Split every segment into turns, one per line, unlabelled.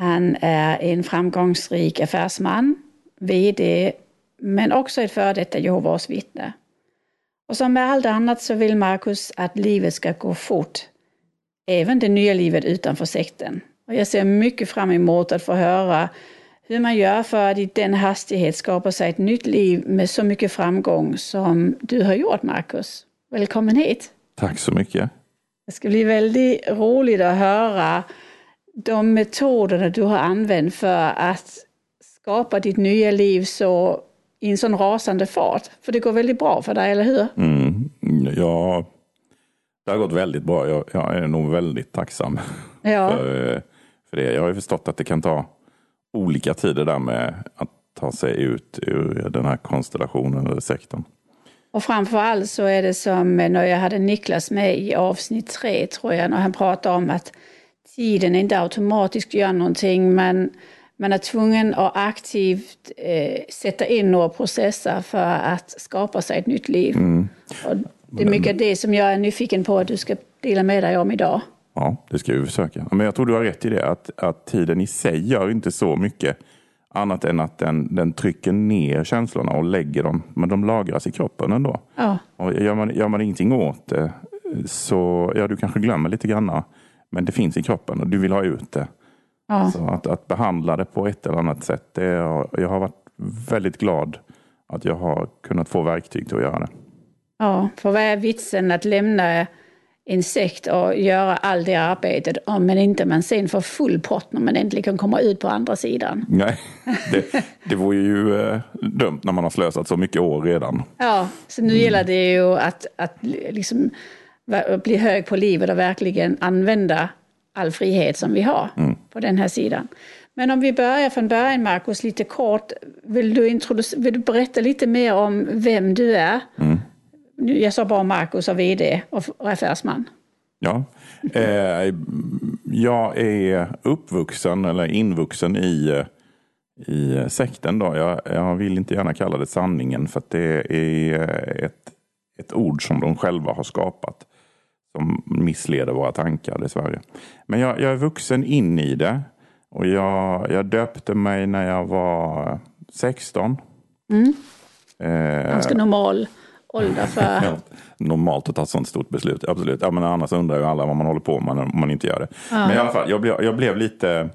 Han är en framgångsrik affärsman, VD, men också ett före detta Jehovas vittne. Och som med allt annat så vill Marcus att livet ska gå fort. Även det nya livet utanför sekten. Och jag ser mycket fram emot att få höra hur man gör för att i den hastighet skapa sig ett nytt liv med så mycket framgång som du har gjort, Marcus. Välkommen hit!
Tack så mycket!
Det ska bli väldigt roligt att höra de metoderna du har använt för att skapa ditt nya liv så i en sån rasande fart. För det går väldigt bra för dig, eller hur?
Mm, ja, det har gått väldigt bra. Jag, jag är nog väldigt tacksam ja. för, för det. Jag har ju förstått att det kan ta olika tider där med att ta sig ut ur den här konstellationen eller sektorn.
Och framförallt så är det som när jag hade Niklas med i avsnitt tre, tror jag, när han pratade om att tiden inte automatiskt gör någonting, men man är tvungen att aktivt eh, sätta in några processer för att skapa sig ett nytt liv. Mm. Det är mycket det som jag är nyfiken på att du ska dela med dig om idag.
Ja, det ska vi försöka. Men jag tror du har rätt i det, att, att tiden i sig gör inte så mycket annat än att den, den trycker ner känslorna och lägger dem, men de lagras i kroppen ändå. Ja. Och gör, man, gör man ingenting åt det så, ja du kanske glömmer lite grann, men det finns i kroppen och du vill ha ut det. Ja. Så att, att behandla det på ett eller annat sätt, det är, jag har varit väldigt glad att jag har kunnat få verktyg till att göra det.
Ja, för vad är vitsen att lämna en sekt och göra all det arbetet om man inte man sen får full pott när man äntligen kommer ut på andra sidan.
Nej, det, det vore ju eh, dumt när man har slösat så mycket år redan.
Ja, så nu gäller det ju att, att liksom, bli hög på livet och verkligen använda all frihet som vi har mm. på den här sidan. Men om vi börjar från början, Markus, lite kort. Vill du, vill du berätta lite mer om vem du är? Mm. Jag sa bara Marcus och VD och affärsman.
Ja, eh, jag är uppvuxen eller invuxen i, i sekten. Då. Jag, jag vill inte gärna kalla det sanningen för att det är ett, ett ord som de själva har skapat. Som missleder våra tankar dessvärre. Men jag, jag är vuxen in i det. Och jag, jag döpte mig när jag var 16. Mm.
Eh, Ganska normal ålder för...
Normalt att ta ett sånt stort beslut, absolut. Ja, men annars undrar ju alla vad man håller på med om man inte gör det. Ja. Men i alla fall, jag blev, jag blev lite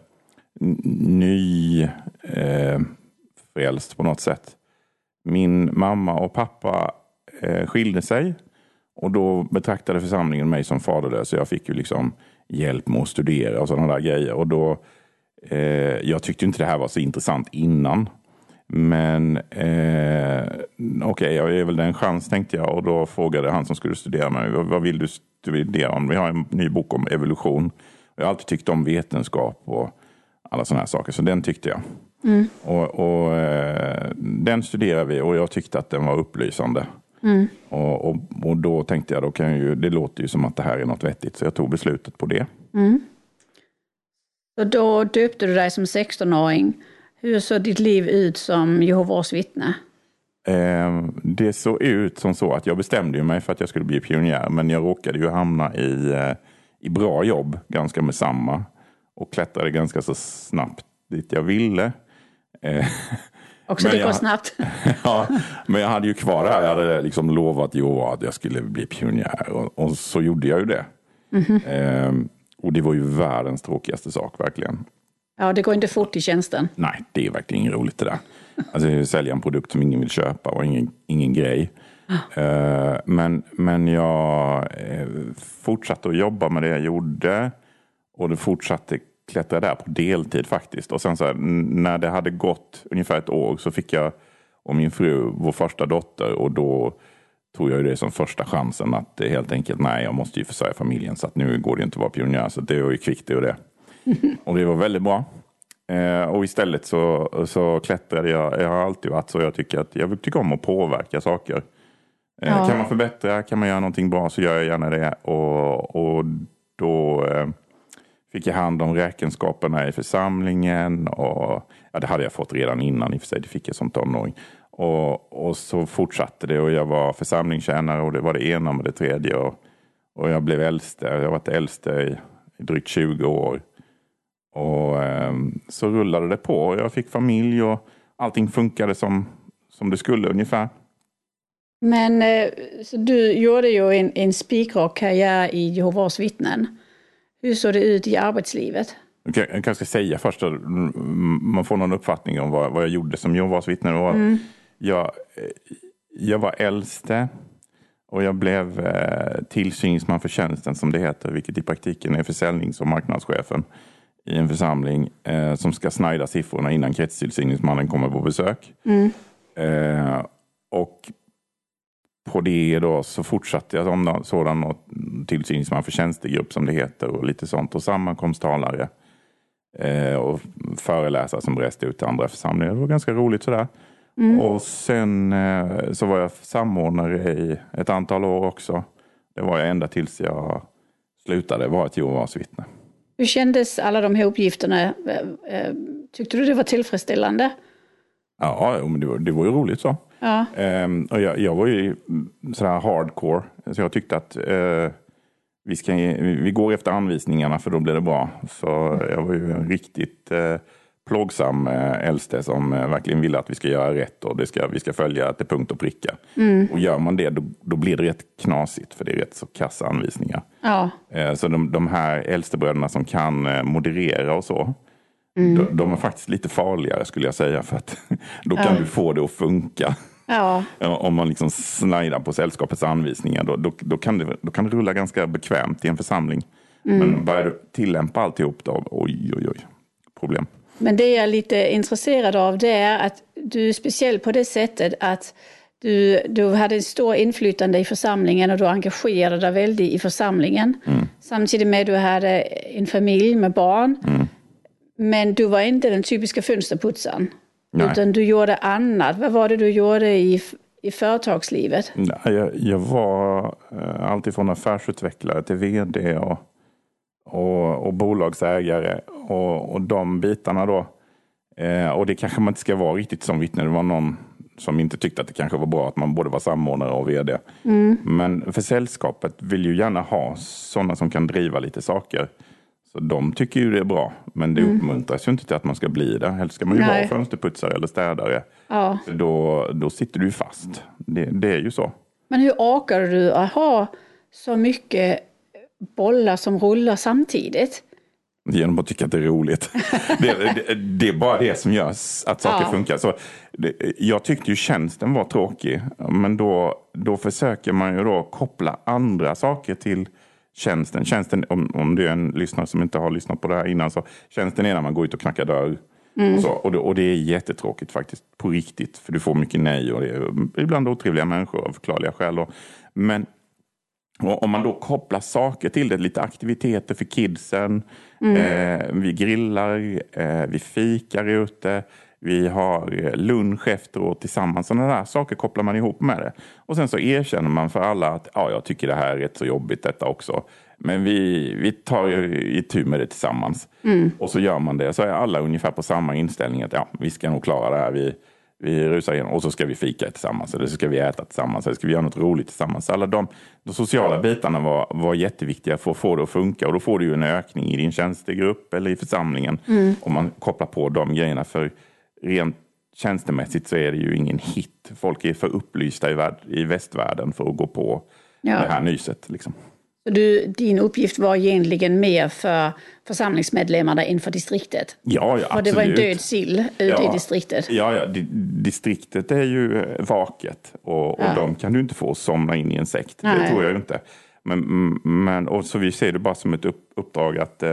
ny eh, på något sätt. Min mamma och pappa eh, skilde sig. Och då betraktade församlingen mig som faderlös. Så jag fick ju liksom hjälp med att studera och sådana där grejer. Och då, eh, jag tyckte inte det här var så intressant innan. Men eh, okej, okay, jag är väl en chans tänkte jag. Och då frågade han som skulle studera mig, vad, vad vill du studera om? Vi har en ny bok om evolution. Jag har alltid tyckt om vetenskap och alla sådana här saker. Så den tyckte jag. Mm. Och, och eh, Den studerade vi och jag tyckte att den var upplysande. Mm. Och, och, och, då tänkte jag, då kan ju, det låter ju som att det här är något vettigt. Så jag tog beslutet på det. Mm.
Så då döpte du dig som 16-åring hur såg ditt liv ut som Jehovas vittne?
Eh, det såg ut som så att jag bestämde mig för att jag skulle bli pionjär. Men jag råkade ju hamna i, eh, i bra jobb ganska med samma. Och klättrade ganska så snabbt dit jag ville.
Eh, Också det går snabbt.
ja, men jag hade ju kvar det här. Jag hade liksom lovat Jehova att jag skulle bli pionjär. Och, och så gjorde jag ju det. Mm -hmm. och det var ju världens tråkigaste sak verkligen.
Ja, det går inte fort i tjänsten.
Nej, det är verkligen inget roligt det där. Alltså sälja en produkt som ingen vill köpa och ingen, ingen grej. Uh, men, men jag uh, fortsatte att jobba med det jag gjorde. Och det fortsatte klättra där på deltid faktiskt. Och sen så här, när det hade gått ungefär ett år så fick jag och min fru vår första dotter. Och då tog jag det som första chansen att helt enkelt, nej jag måste ju försörja familjen. Så att nu går det inte att vara pionjär. Så det var ju kvickt och det. Och det var väldigt bra. Eh, och istället så, så klättrade jag. Jag har alltid varit så. Jag tycker att jag tycker om att påverka saker. Eh, ja. Kan man förbättra, kan man göra någonting bra så gör jag gärna det. Och, och då eh, fick jag hand om räkenskaperna i församlingen. Och, ja, det hade jag fått redan innan i och för sig. Det fick jag som tonåring. Och, och så fortsatte det och jag var församlingstjänare och det var det ena med det tredje. Och, och jag blev äldste. Jag har varit äldste i, i drygt 20 år. Och eh, så rullade det på. Jag fick familj och allting funkade som, som det skulle ungefär.
Men eh, du gjorde ju en, en spikrak karriär i Jehovas vittnen. Hur såg det ut i arbetslivet?
Jag kanske ska säga först att man får någon uppfattning om vad, vad jag gjorde som Jehovas vittne. Mm. Jag, jag var äldste och jag blev eh, tillsyningsman för tjänsten som det heter, vilket i praktiken är försäljnings och marknadschefen i en församling eh, som ska snajda siffrorna innan kretstillsyningsmannen kommer på besök. Mm. Eh, och på det då så fortsatte jag som sådan tillsyningsman för tjänstegrupp som det heter och lite sånt och sammankomsttalare eh, och föreläsare som reste ut till andra församlingar. Det var ganska roligt sådär. Mm. Och sen eh, så var jag samordnare i ett antal år också. Det var jag ända tills jag slutade vara ett Jehovas vittne.
Hur kändes alla de här uppgifterna? Eh, eh, tyckte du det var tillfredsställande?
Ja, men det var, det var ju roligt så. Ja. Ehm, och jag, jag var ju sådär hardcore. Så jag tyckte att eh, vi, ska, vi går efter anvisningarna för då blir det bra. Så jag var ju en riktigt eh, plågsam eh, äldste som verkligen ville att vi ska göra rätt och det ska, vi ska följa till punkt och pricka. Mm. Och gör man det då, då, blir det rätt knasigt för det är rätt så kassa anvisningar. Ja. Så de, de här äldstebröderna som kan moderera och så, mm. de, de, är faktiskt lite farligare skulle jag säga för att då kan ja. du få det att funka. Ja. Om man liksom snajdar på sällskapets anvisningar då, då, då, kan det, då kan det rulla ganska bekvämt i en församling. Mm. Men börjar du tillämpa alltihop då, oj oj oj, problem.
Men det jag är lite intresserad av det är att du är speciell på det sättet att du, du hade ett stort inflytande i församlingen och du engagerade dig väldigt i församlingen. Mm. Samtidigt med att du hade en familj med barn. Mm. Men du var inte den typiska fönsterputsaren. Nej. Utan du gjorde annat. Vad var det du gjorde i, i företagslivet?
Jag, jag var eh, alltifrån affärsutvecklare till vd och, och, och bolagsägare. Och, och de bitarna då. Eh, och det kanske man inte ska vara riktigt som vittne. Det var någon som inte tyckte att det kanske var bra att man både var samordnare och vd. Mm. Men för sällskapet vill ju gärna ha sådana som kan driva lite saker. Så de tycker ju det är bra. Men det mm. uppmuntras ju inte till att man ska bli det. Helst ska man ju Nej. vara fönsterputsare eller städare. Ja. Då, då sitter du fast. Det, det är ju så.
Men hur orkar du att ha så mycket bollar som rullar samtidigt?
Genom att tycka att det är roligt. det, det, det, är bara det som gör att saker ja. funkar. Så det, jag tyckte ju tjänsten var tråkig. Men då, då försöker man ju då koppla andra saker till tjänsten. Tjänsten, om, om du är en lyssnare som inte har lyssnat på det här innan, så tjänsten är när man går ut och knackar dörr. Mm. Och, så, och, det, och, det, är jättetråkigt faktiskt, på riktigt. För du får mycket nej och det är ibland otrevliga människor av förklarliga skäl. Och, men och om man då kopplar saker till det, lite aktiviteter för kidsen. Mm. Eh, vi grillar, eh, vi fikar ute. Vi har lunch efteråt tillsammans. Sådana där saker kopplar man ihop med det. Och sen så erkänner man för alla att ja, jag tycker det här är rätt så jobbigt detta också. Men vi, vi tar i tur med det tillsammans. Mm. Och så gör man det. Så är alla ungefär på samma inställning. Att ja, vi ska nog klara det här. Vi, vi rusar igenom och så ska vi fika tillsammans. Eller så ska vi äta tillsammans. Eller så ska vi göra något roligt tillsammans. Alla de, de sociala bitarna var, var jätteviktiga för att få det att funka. Och då får du en ökning i din tjänstegrupp eller i församlingen. Mm. Om man kopplar på de grejerna. För rent tjänstemässigt så är det ju ingen hit. Folk är för upplysta i, värld, i västvärlden för att gå på ja. det här nyset. Liksom.
Du, din uppgift var egentligen mer för församlingsmedlemmarna än för distriktet?
Ja, ja
För det var en död sill ute
Ja.
i distriktet?
Ja, ja, di- distriktet är ju eh, vaket och, och
Ja.
de kan du inte få somna in i en sekt. Det
Nej.
tror jag inte. Men, men, och så vi ser det bara som ett upp, uppdrag att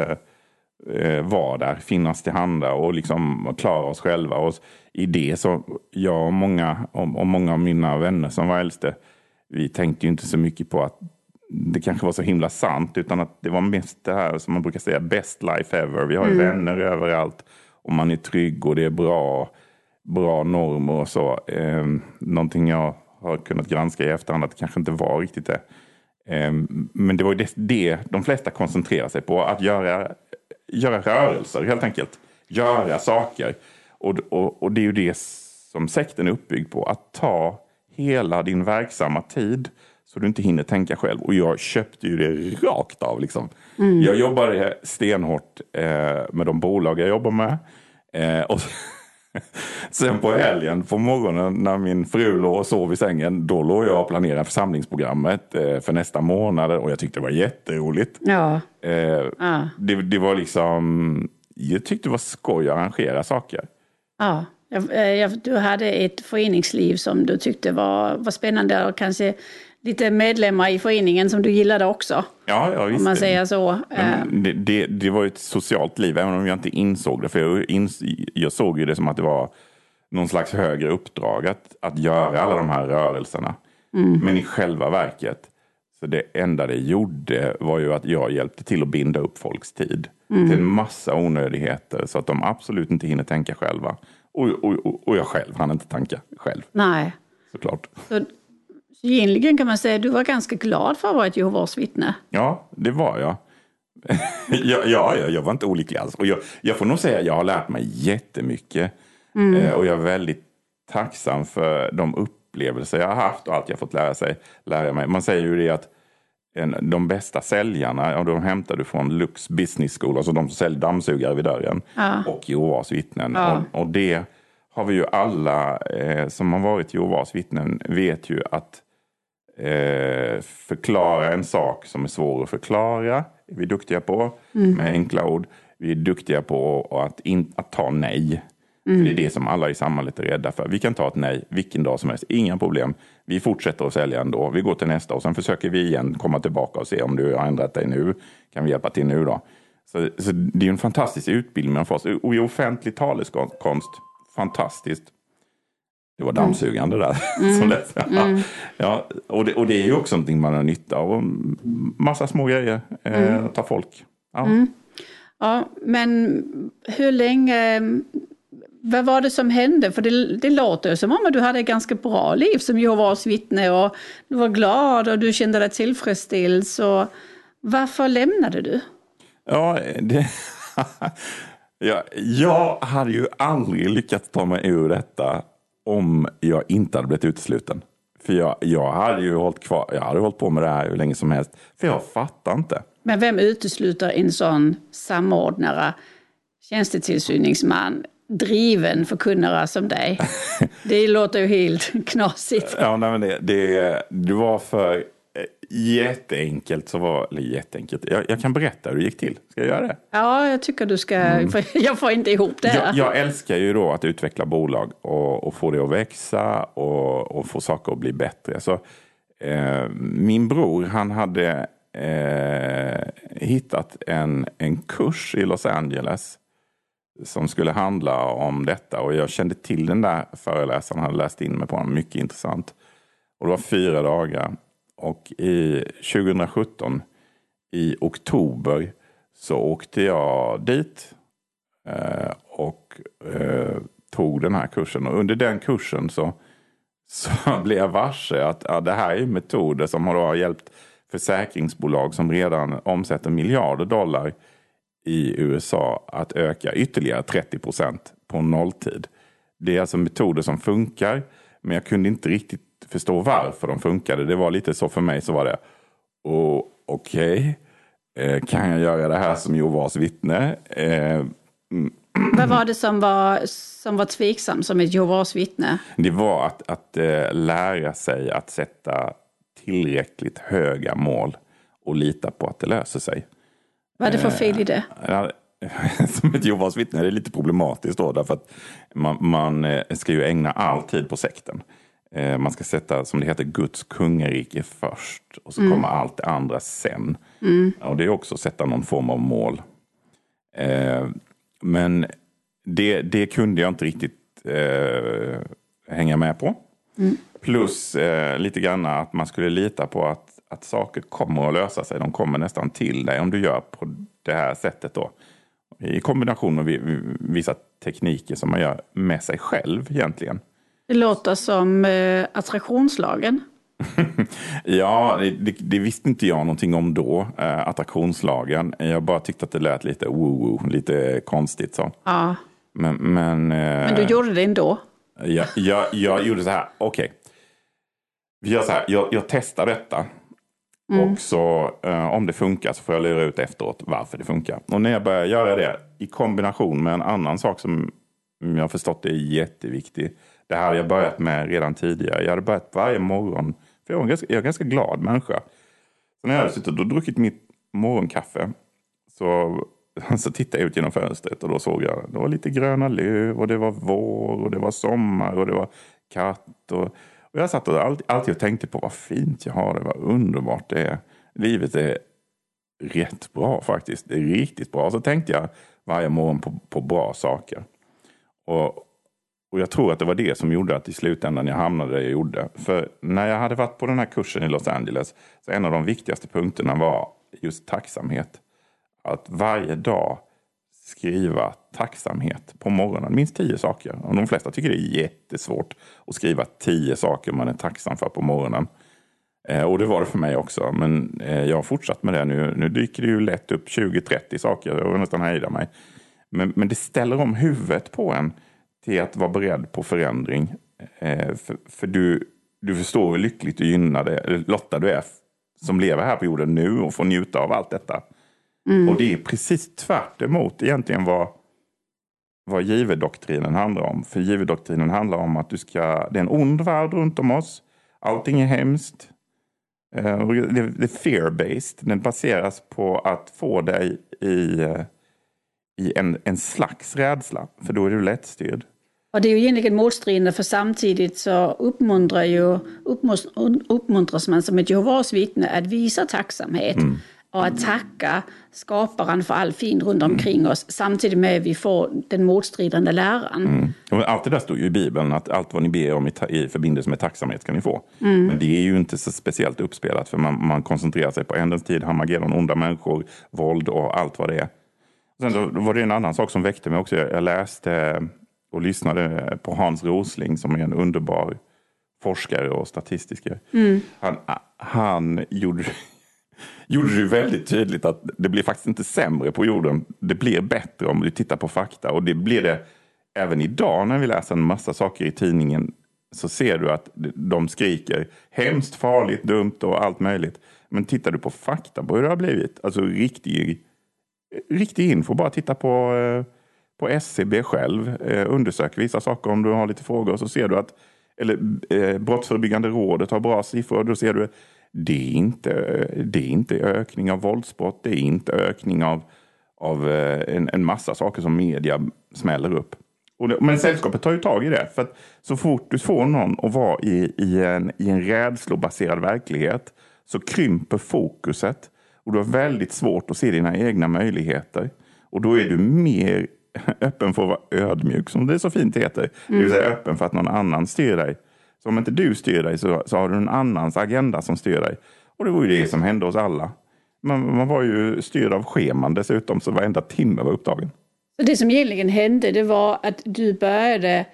eh, vara där, finnas till handa och liksom klara oss själva. Och I det så, jag och många, och, och många av mina vänner som var äldste, vi tänkte ju inte så mycket på att det kanske var så himla sant, utan att det var mest det här som man brukar säga, best life ever. Vi har ju vänner överallt och man är trygg och det är bra, bra normer och så. Eh, någonting jag har kunnat granska i efterhand att det kanske inte var riktigt det. Eh, men det var ju det, det de flesta koncentrerar sig på, att göra, göra rörelser helt enkelt. Göra saker. Och, och, och det är ju det som sekten är uppbyggd på, att ta hela din verksamma tid så du inte hinner tänka själv. Och jag köpte ju det rakt av. Liksom. Jag jobbade stenhårt eh, med de bolag jag jobbar med. Eh, och sen på helgen, på morgonen när min fru låg och sov i sängen, då låg jag och planerade församlingsprogrammet eh, för nästa månad. Och jag tyckte det var jätteroligt.
Ja.
Eh,
Ja.
det, det var liksom, jag tyckte det var skoj att arrangera saker.
ja. Jag, eh, jag, du hade ett föreningsliv som du tyckte var, var spännande och kanske lite medlemmar i föreningen som du gillade också.
Ja, ja visst.
Om man säger så. Eh,
det, det, det var ju ett socialt liv, även om jag inte insåg det. För jag, ins, jag såg ju det som att det var någon slags högre uppdrag att, att göra alla de här rörelserna. Men i själva verket, så det enda det gjorde var ju att jag hjälpte till att binda upp folks tid till en massa onödigheter så att de absolut inte hinner tänka själva. Och, och, och- och jag själv hann inte tanka själv,
Nej.
såklart.
Så, så egentligen kan man säga att du var ganska glad för att vara ett Jehovas vittne.
Ja, det var jag. ja, ja, ja, jag var inte olycklig alls. Och jag, jag får nog säga att jag har lärt mig jättemycket. Eh, och jag är väldigt tacksam för de upplevelser jag har haft och allt jag fått lära, sig, lära mig. Man säger ju det att en, de bästa säljarna, ja, de hämtar du från Lux Business School, alltså de som säljer dammsugare vid dörren,
Ja.
och Jehovas vittnen.
Ja.
Och, och det har vi ju alla eh, som har varit Jehovas vittnen vet ju att eh, förklara en sak som är svår att förklara. är vi duktiga på med enkla ord. Vi är duktiga på att, in, att ta nej. För det är det som alla i samhället är rädda för. Vi kan ta ett nej vilken dag som helst, inga problem. Vi fortsätter att sälja ändå. Vi går till nästa och sen försöker vi igen komma tillbaka och se om du har ändrat dig nu. Kan vi hjälpa till nu då? Så, så det är en fantastisk utbildning man får. Och i offentlig taleskonst, fantastiskt. Det var dammsugaren det där. som lät. Ja, ja, och, det, och det är ju också någonting man har nytta av. Massa små grejer. Eh, Ta folk. Ja.
Ja, men hur länge... Vad var det som hände? För det, det låter som om du hade ett ganska bra liv som Jehovas vittne och du var glad och du kände dig tillfredsställd. Så varför lämnade du?
Ja, det... ja, jag hade ju aldrig lyckats ta mig ur detta om jag inte hade blivit utesluten. För jag, jag hade ju hållit kvar, jag hade hållit på med det här hur länge som helst. För jag fattar inte.
Men vem utesluter en sån samordnare, tjänstetillsyningsman, driven förkunnare som dig? Det låter ju helt knasigt.
Ja, nej, men det, det, det var för jätteenkelt. Så var, eller jätteenkelt. Jag, jag kan berätta hur det gick till. Ska jag göra det?
Ja, jag tycker du ska... För jag får inte ihop det här.
Jag, jag älskar ju då att utveckla bolag och, och få det att växa och, och få saker att bli bättre. Så, eh, min bror han hade eh, hittat en, en kurs i Los Angeles som skulle handla om detta. Och jag kände till den där föreläsaren, hade läst in mig på den, mycket intressant. Och det var fyra dagar. Och i 2017 i oktober så åkte jag dit eh, och eh, tog den här kursen. Och under den kursen så, så blev jag varse att ja, det här är metoder som har hjälpt försäkringsbolag som redan omsätter miljarder dollar i USA att öka ytterligare 30 procent på nolltid. Det är alltså metoder som funkar, men jag kunde inte riktigt förstå varför de funkade. Det var lite så för mig, så var det, och okej, eh, kan jag göra det här som Jehovas vittne? Eh,
Vad var det som var, som var tveksamt som ett Jehovas vittne?
det var att, att eh, lära sig att sätta tillräckligt höga mål och lita på att det löser sig.
Vad är det för fel i det?
Som ett Jehovas vittne är det lite problematiskt då, därför att man, man ska ju ägna all tid på sekten. Man ska sätta, som det heter, Guds kungarike först och så mm. kommer allt det andra sen. Mm. Och det är också att sätta någon form av mål. Men det, det kunde jag inte riktigt eh, hänga med på. Mm. Plus eh, lite grann att man skulle lita på att, att saker kommer att lösa sig. De kommer nästan till dig om du gör på det här sättet då. I kombination med vissa tekniker som man gör med sig själv egentligen.
Det låter som eh, attraktionslagen.
ja, det, det, visste inte jag någonting om då, eh, attraktionslagen. Jag bara tyckte att det lät lite woo-woo, lite konstigt så.
Ja.
Men, men,
eh, men du gjorde det ändå?
Jag, jag, jag gjorde så här, okej. Okay. Vi gör så här, jag, jag testar detta. Mm. Och så eh, om det funkar så får jag lura ut efteråt varför det funkar. Och när jag börjar göra det i kombination med en annan sak som jag har förstått är jätteviktig. Det här hade jag börjat med redan tidigare. Jag hade börjat varje morgon. För jag är en ganska, jag är en ganska glad människa. Så när jag hade suttit och druckit mitt morgonkaffe så så tittade jag ut genom fönstret och då såg jag det var lite gröna löv och det var vår och det var sommar och det var katt. Och, och jag satt och alltid, alltid och tänkte på vad fint jag har det, vad underbart det är. Livet är rätt bra faktiskt. Det är riktigt bra. Så tänkte jag varje morgon på, på bra saker. Och, och jag tror att det var det som gjorde att i slutändan jag hamnade där jag gjorde. För när jag hade varit på den här kursen i Los Angeles så en av de viktigaste punkterna var just tacksamhet att varje dag skriva tacksamhet på morgonen. Minst tio saker. Och de flesta tycker det är jättesvårt att skriva tio saker man är tacksam för på morgonen. Eh, och det var det för mig också. Men eh, jag har fortsatt med det nu. Nu dyker det ju lätt upp 20-30 saker. Jag nästan hejda mig. Men, men det ställer om huvudet på en till att vara beredd på förändring. Eh, för, för du, du förstår hur lyckligt och gynnade, lottad du är som lever här på jorden nu och får njuta av allt detta. Mm. Och det är precis tvärt emot egentligen vad, vad givedoktrinen handlar om. För givedoktrinen handlar om att du ska, det är en ond värld runt om oss. Allting är hemskt. Uh, det, är fear-based. Den baseras på att få dig i, uh, i en, en slags rädsla. För då är du lättstyrd.
Och det är ju egentligen motstridande för samtidigt så uppmuntrar ju, uppmuntras man som ett Jehovas vittne att visa tacksamhet. Mm och att tacka skaparen för all fin runt omkring oss samtidigt med att vi får den motstridande läran.
Mm. Allt det där står ju i Bibeln, att allt vad ni ber om i, i förbindelse med tacksamhet ska ni få. Mm. Men det är ju inte så speciellt uppspelat för man, man koncentrerar sig på ändens tid, Harmageddon, onda människor, våld och allt vad det är. Sen då, var det en annan sak som väckte mig också. Jag läste och lyssnade på Hans Rosling som är en underbar forskare och statistiker. Mm. Han, han gjorde gjorde det väldigt tydligt att det blir faktiskt inte sämre på jorden. Det blir bättre om du tittar på fakta. Och det blir det även idag när vi läser en massa saker i tidningen. Så ser du att de skriker hemskt, farligt, dumt och allt möjligt. Men tittar du på fakta på hur det har blivit, alltså riktig, riktig info, bara titta på, eh, på SCB själv. Eh, undersök vissa saker om du har lite frågor så ser du att eller eh, Brottsförebyggande rådet har bra siffror. Då ser du det är inte, eh, det är inte ökning av våldsbrott, det är inte ökning av, av en, en massa saker som media smäller upp. Det, men sällskapet tar ju tag i det. För att så fort du får någon att vara i, i, en, i en rädslobaserad verklighet så krymper fokuset. Och du har väldigt svårt att se dina egna möjligheter. Och då är du mer öppen för att vara ödmjuk, som det så fint heter. Mm. Det vill säga öppen för att någon annan styr dig. Så om inte du styr dig så, så har du en annans agenda som styr dig. Och det var ju det som hände oss alla. Man, man var ju styrd av scheman dessutom, så varenda timme var upptagen.
Så det som egentligen hände, det var att du började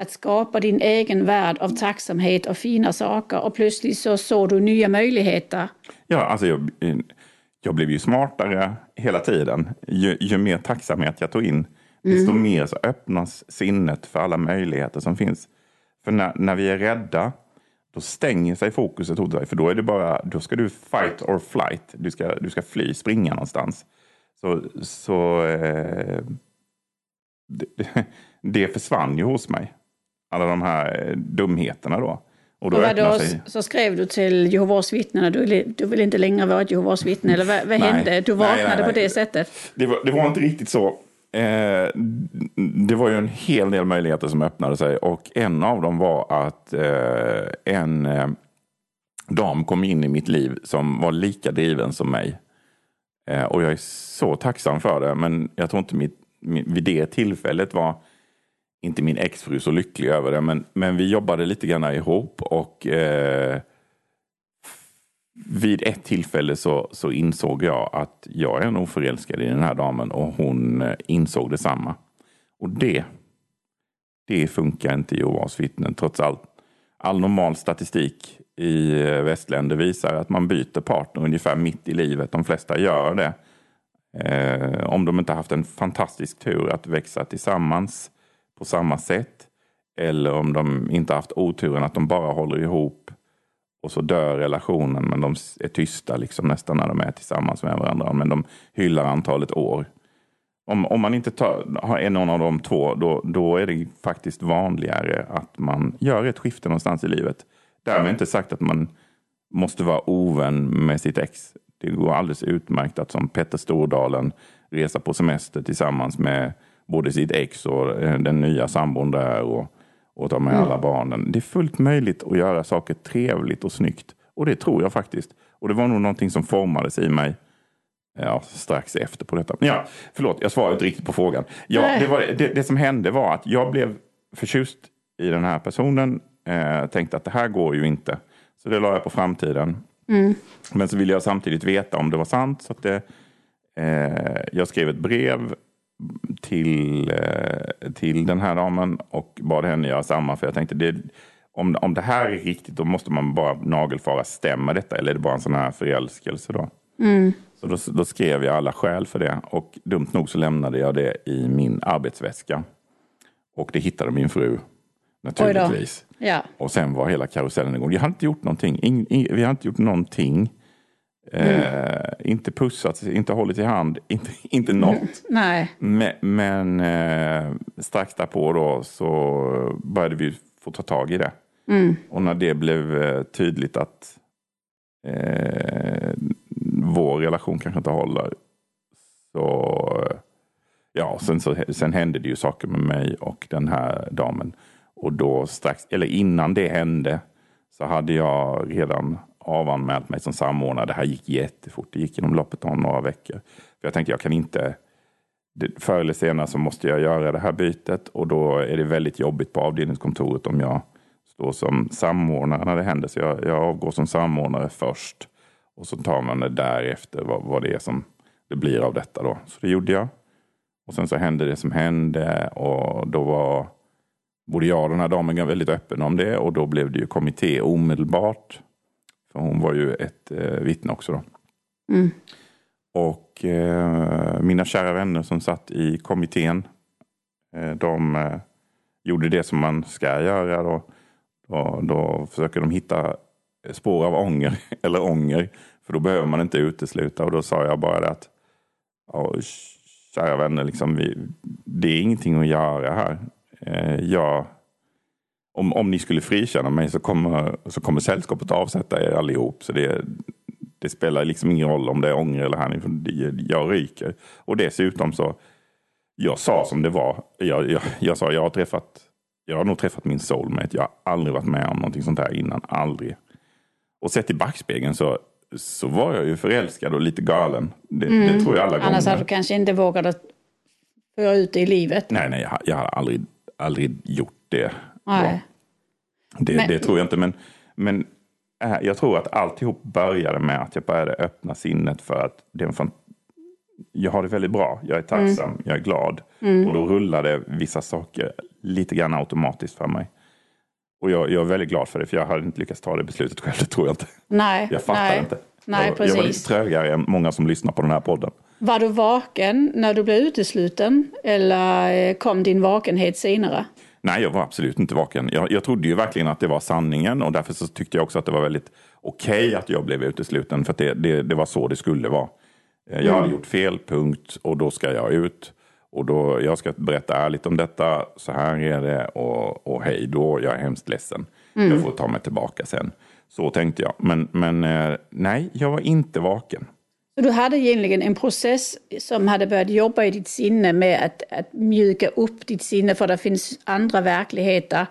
att skapa din egen värld av tacksamhet och fina saker och plötsligt så såg du nya möjligheter.
Ja, alltså jag, jag blev ju smartare hela tiden. Ju, ju mer tacksamhet jag tog in, desto mm. mer så öppnas sinnet för alla möjligheter som finns. För när, när vi är rädda, då stänger sig fokuset hos dig. För då är det bara, då ska du fight or flight. Du ska, du ska fly, springa någonstans. Så, så eh, det, det försvann ju hos mig. Alla de här dumheterna då. Och då
Och vadå,
sig...
så skrev du till Jehovas vittnen att du, du vill inte längre vara ett Jehovas vittne? Eller vad, vad
Nej.
hände? Du vaknade
nej, nej.
på det sättet?
Det var, det var inte riktigt så. Eh, det var ju en hel del möjligheter som öppnade sig och en av dem var att eh, en eh, dam kom in i mitt liv som var lika driven som mig. Och jag är så tacksam för det, men jag tror inte mitt, mi- vid det tillfället var inte min exfru så lycklig över det, men, men vi jobbade lite grann ihop och eh, vid ett tillfälle så, så insåg jag att jag är nog förälskad i den här damen och hon eh, insåg detsamma. Och det, det funkar inte i Jehovas vittnen trots allt. All normal statistik i eh, västländer visar att man byter partner ungefär mitt i livet. De flesta gör det. Eh, om de inte haft en fantastisk tur att växa tillsammans på samma sätt. Eller om de inte haft oturen att de bara håller ihop och så dör relationen men de är tysta liksom nästan när de är tillsammans med varandra. Men de hyllar antalet år. Om, om man inte tar, är någon av de två då, då är det faktiskt vanligare att man gör ett skifte någonstans i livet. Därmed inte sagt att man måste vara ovän med sitt ex. Det går alldeles utmärkt att som Petter Stordalen resa på semester tillsammans med både sitt ex och eh, den nya sambon där och, och ta med alla barnen. Det är fullt möjligt att göra saker trevligt och snyggt. Och det tror jag faktiskt. Och det var nog någonting som formades i mig ja, strax efter på detta. Ja, förlåt, jag svarade inte riktigt på frågan. Ja, det, var, det, det som hände var att jag blev förtjust i den här personen. Eh, tänkte att det här går ju inte. Så det la jag på framtiden. Men så ville jag samtidigt veta om det var sant. Så att det, eh, jag skrev ett brev till, eh, till den här damen och bad henne göra samma. För jag tänkte, det, om, om det här är riktigt då måste man bara nagelfara. Stämmer detta eller är det bara en sån här förälskelse då? Så då, då skrev jag alla skäl för det. Och dumt nog så lämnade jag det i min arbetsväska. Och det hittade min fru. Naturligtvis.
Ja.
Och sen var hela karusellen igång. Jag hade inte gjort någonting. In, in, vi hade inte gjort någonting. Eh, inte pussat, inte hållit i hand, inte, inte något.
Nej.
Men, men eh, strax därpå då så började vi få ta tag i det. Och när det blev eh, tydligt att eh, vår relation kanske inte håller. Så ja, sen, så, sen hände det ju saker med mig och den här damen. Och då strax, eller innan det hände så hade jag redan avanmält mig som samordnare. Det här gick jättefort. Det gick inom loppet av några veckor. För jag tänkte jag kan inte förr eller senare så måste jag göra det här bytet och då är det väldigt jobbigt på avdelningskontoret om jag står som samordnare när det händer. Så jag, jag avgår som samordnare först och så tar man det därefter vad, vad det är som det blir av detta då. Så det gjorde jag. Och sen så hände det som hände och då var både jag och den här damen väldigt öppen om det och då blev det ju kommitté omedelbart. För hon var ju ett eh, vittne också då. Och eh, mina kära vänner som satt i kommittén, eh, de eh, gjorde det som man ska göra. Då, då, då försöker de hitta spår av ånger, eller ånger, för då behöver man inte utesluta. Och då sa jag bara det att, ja, kära vänner, liksom, vi, det är ingenting att göra här. Eh, jag, om, om ni skulle frikänna mig så kommer, så kommer sällskapet avsätta er allihop. Så det, det spelar liksom ingen roll om det är ånger eller här. Jag ryker. Och dessutom så, jag sa som det var. Jag, jag, jag sa, jag har träffat, jag har nog träffat min soulmate. Jag har aldrig varit med om någonting sånt här innan. Aldrig. Och sett i backspegeln så, så var jag ju förälskad och lite galen. Det, det tror jag alla gånger.
Annars hade du kanske inte vågat föra ut det i livet.
Nej, nej, jag, jag har aldrig, aldrig gjort det.
Nej.
Det,
Men-
det tror jag inte. Men, men äh, jag tror att alltihop började med att jag började öppna sinnet för att det är en fan... jag har det väldigt bra. Jag är tacksam. Jag är glad. Och då rullade vissa saker lite grann automatiskt för mig. Och jag, jag är väldigt glad för det. För jag hade inte lyckats ta det beslutet själv. Det tror jag inte.
Nej.
Jag fattar
nej.
inte.
Nej,
jag, jag var lite trögare än många som lyssnar på den här podden.
Var du vaken när du blev utesluten? Eller eh, kom din vakenhet senare?
Nej, jag var absolut inte vaken. Jag, jag trodde ju verkligen att det var sanningen och därför så tyckte jag också att det var väldigt okej att jag blev utesluten för att det, det, det var så det skulle vara. Eh, Jag hade gjort fel, punkt, och då ska jag ut. Och då, jag ska berätta ärligt om detta, så här är det och, och hej då, jag är hemskt ledsen. Mm. Jag får ta mig tillbaka sen. Så tänkte jag. Men, men eh, nej, jag var inte vaken.
Så du hade egentligen en process som hade börjat jobba i ditt sinne med att, att mjuka upp ditt sinne för det finns andra verkligheter.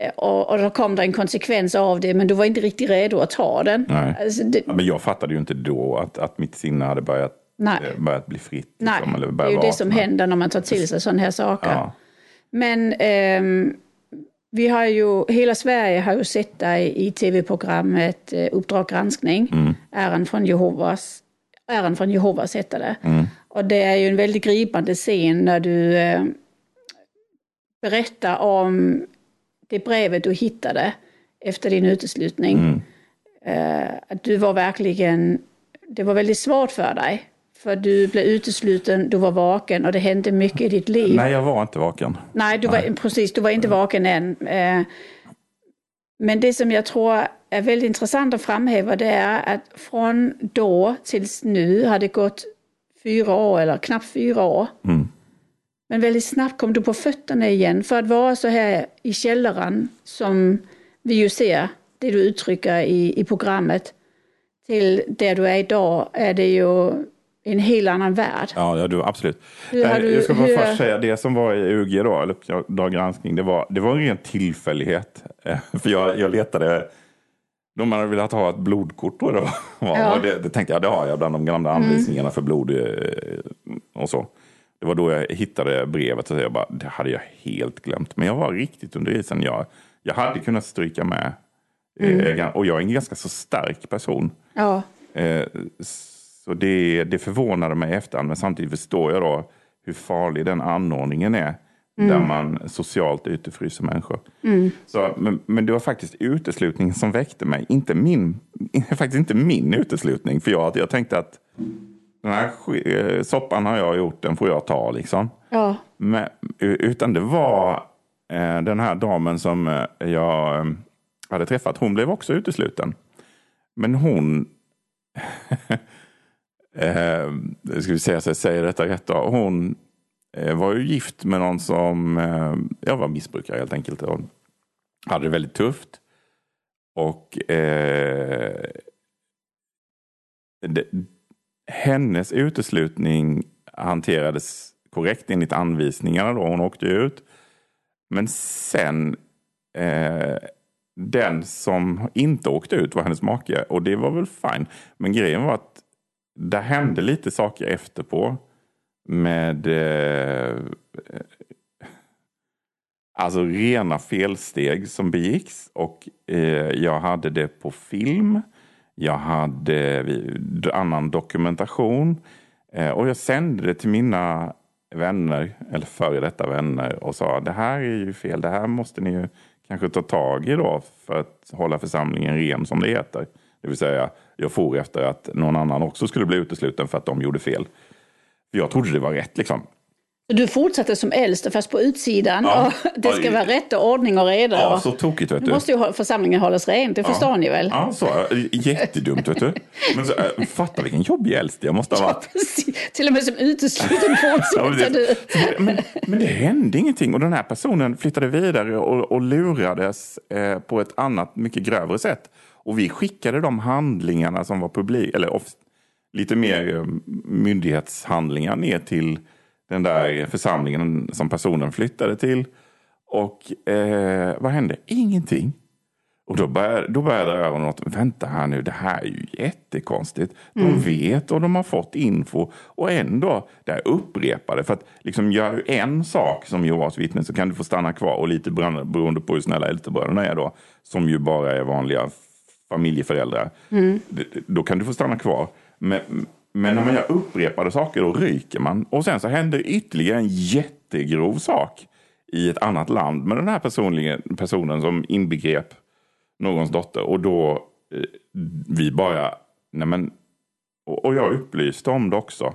Eh, och, och då kom det en konsekvens av det men du var inte riktigt redo att ta den.
Nej. Alltså det... ja, men jag fattade ju inte då att, att mitt sinne hade börjat, eh, börjat bli fritt.
Liksom, Nej, eller det är ju vakna. det som händer när man tar till sig sådana här saker. Ja. Men eh, vi har ju, hela Sverige har ju sett dig i tv-programmet eh, Uppdrag granskning, mm. Äran från Jehovas Äran från Jehovas hette det. Mm. Och det är ju en väldigt gripande scen när du eh, berättar om det brevet du hittade efter din uteslutning. Mm. Eh, att du var verkligen, det var väldigt svårt för dig. För du blev utesluten, du var vaken och det hände mycket i ditt liv.
Nej, jag var inte vaken.
Nej, du var, precis, du var inte vaken än. Eh, men det som jag tror är väldigt intressant att framhäva det är att från då tills nu har det gått fyra år eller knappt fyra år. Mm. Men väldigt snabbt kom du på fötterna igen för att vara så här i källaren som vi ju ser det du uttrycker i, i programmet till där du är idag är det ju en helt annan värld.
Ja, ja du, absolut. Du, jag ska bara hur... först säga, det som var i UG då, eller Dag granskning, det var, det var en ren tillfällighet. För jag, jag letade de hade velat ha ett blodkort då. då. Ja. Det, det tänkte jag, det har jag bland de gamla anvisningarna mm. för blod eh, och så. Det var då jag hittade brevet och jag bara, det hade jag helt glömt. Men jag var riktigt under isen. Jag, jag hade kunnat stryka med. Eh, mm. Och jag är en ganska så stark person.
Ja.
Eh, så det, det förvånade mig i efterhand. Men samtidigt förstår jag då hur farlig den anordningen är. Mm. Där man socialt utefryser människor. Mm. Så, men, men, det var faktiskt uteslutningen som väckte mig. Inte min, faktiskt inte min uteslutning. För jag, jag tänkte att den här eh, soppan har jag gjort, den får jag ta liksom.
Ja.
Men, utan det var eh, den här damen som eh, jag eh, hade träffat. Hon blev också utesluten. Men hon... eh, ska vi se så jag säger detta rätt då. Hon Eh, var ju gift med någon som eh, jag var missbrukare helt enkelt. Och hade det väldigt tufft. Och eh, det, hennes uteslutning hanterades korrekt enligt anvisningarna då. Hon åkte ut. Men sen eh, den som inte åkte ut var hennes make och det var väl fine. Men grejen var att det hände lite saker efterpå med eh, alltså rena felsteg som begicks. Och eh, jag hade det på film. Jag hade annan dokumentation. Eh, och jag sände det till mina vänner, eller före detta vänner och sa det här är ju fel, det här måste ni ju kanske ta tag i då för att hålla församlingen ren som det heter. Det vill säga, jag for efter att någon annan också skulle bli utesluten för att de gjorde fel. Jag trodde det var rätt liksom.
Du fortsatte som äldste fast på utsidan. Ja. det ska ja, vara rätt och ordning och reda.
Ja, så tokigt vet du.
Nu måste ju församlingen hållas ren, det ja. förstår ni väl?
Ja, så. Jättedumt vet du. Men så, äh, fatta vilken jobbig äldste jag måste ha varit.
Ja, Till och med som utesluten fortsätter du.
Men, men det hände ingenting och den här personen flyttade vidare och, och lurades eh, på ett annat, mycket grövre sätt. Och vi skickade de handlingarna som var publik, eller off, lite mer eh, myndighetshandlingar ner till den där församlingen som personen flyttade till. Och eh, vad hände? Ingenting. Och då började, då började jag något, vänta här nu, det här är ju jättekonstigt. De mm. vet och de har fått info och ändå, det här upprepade. För att liksom gör du en sak som Jehovas vittne så kan du få stanna kvar och lite beroende på hur snälla äldstebröderna är då, som ju bara är vanliga familjeföräldrar, mm. då kan du få stanna kvar. Men, men när man gör upprepade saker då ryker man. Och sen så händer ytterligare en jättegrov sak i ett annat land med den här personen som inbegrep någons dotter. Och då eh, vi bara, nej men, och, och jag upplyste om det också.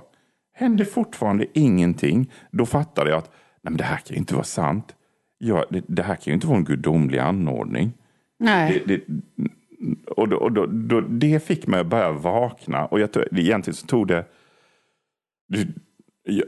Hände fortfarande ingenting. Då fattade jag att nej men det här kan ju inte vara sant. Ja, det, det här kan ju inte vara en gudomlig anordning.
Nej.
Det, det, och, då, och då, då, det fick mig att börja vakna. Och jag, egentligen så tog det...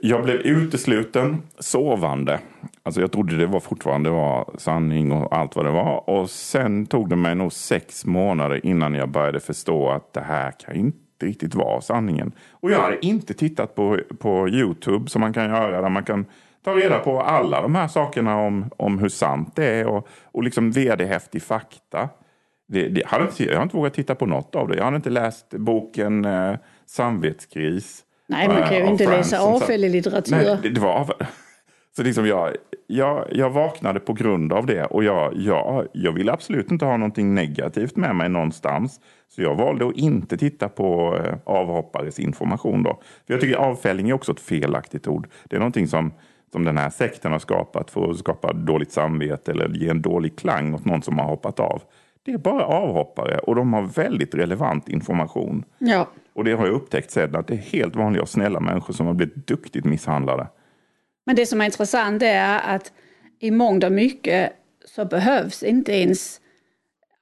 Jag- blev utesluten sovande. Alltså jag trodde det var fortfarande var sanning och allt vad det var. Och sen tog det mig nog sex månader innan jag började förstå att det här kan inte riktigt vara sanningen. Och jag hade inte tittat på, på YouTube som man kan göra där man kan ta reda på alla de här sakerna om, om hur sant det är och, och liksom vederhäftig fakta. Det, det, jag, hade inte, jag har inte vågat titta på något av det. Jag hade inte läst boken eh, Samvetskris.
Nej, man kan ju
eh,
inte läsa avfällig litteratur.
Nej, det, det var av... Så liksom jag, jag, jag vaknade på grund av det och jag, jag, jag ville absolut inte ha någonting negativt med mig någonstans. Så jag valde att inte titta på eh, avhoppares information då. För jag tycker avfälling är också ett felaktigt ord. Det är någonting som, som den här sekten har skapat för att skapa dåligt samvete eller ge en dålig klang åt någon som har hoppat av. Det är bara avhoppare och de har väldigt relevant information.
Ja.
Och det har jag upptäckt sen att det är helt vanliga och snälla människor som har blivit duktigt misshandlade.
Men det som är intressant är att i mångt och mycket så behövs inte ens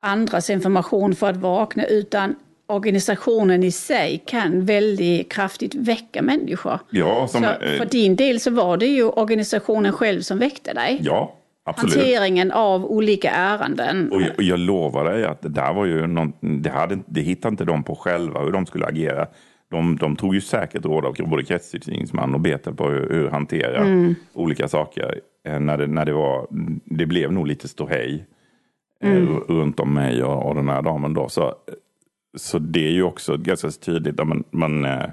andras information för att vakna utan organisationen i sig kan väldigt kraftigt väcka människor.
Ja, som,
Så
eh,
för din del så var det ju organisationen själv som väckte dig.
ja absolut.
Hanteringen av olika ärenden.
Och jag, och jag lovar dig att det där var ju någon, det, hade, det hittade inte de på själva hur de skulle agera. De, de tog ju säkert råd av både kretsutredningsman och Betel på hur, hur hantera
Mm.
olika saker. Eh, När det, när det, var, det blev nog lite ståhej eh,
Mm.
ru- runt om mig och, och den här damen då. Så, så det är ju också ganska tydligt. att Man, man, eh,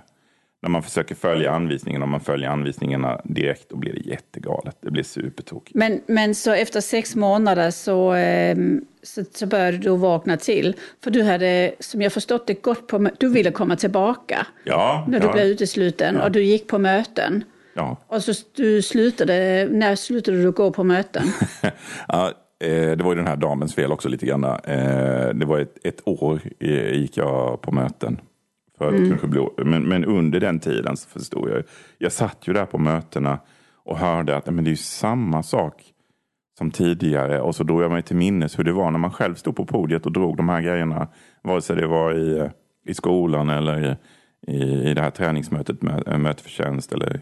när man försöker följa anvisningarna, om man följer anvisningarna direkt, då blir det jättegalet. Det blir supertokigt.
Men, men så efter sex månader så, ehm, så, så började du vakna till. För du hade, som jag förstått det, gått på, du ville komma tillbaka
Ja,
när du
ja,
blev utesluten och du gick på möten.
ja.
Och så du slutade, när slutade du gå på möten?
Ja, eh, det var ju den här damens fel också lite grann. Eh, Det var ett, ett år eh, gick jag på möten. För att kanske bli, men, men under den tiden så förstod jag. Jag satt ju där på mötena och hörde att men det är ju samma sak som tidigare. Och så drog jag mig till minnes hur det var när man själv stod på podiet och drog de här grejerna. Vare sig det var i, eh, i skolan eller i, i, i det här träningsmötet, med, äh, möte för tjänst. Eller,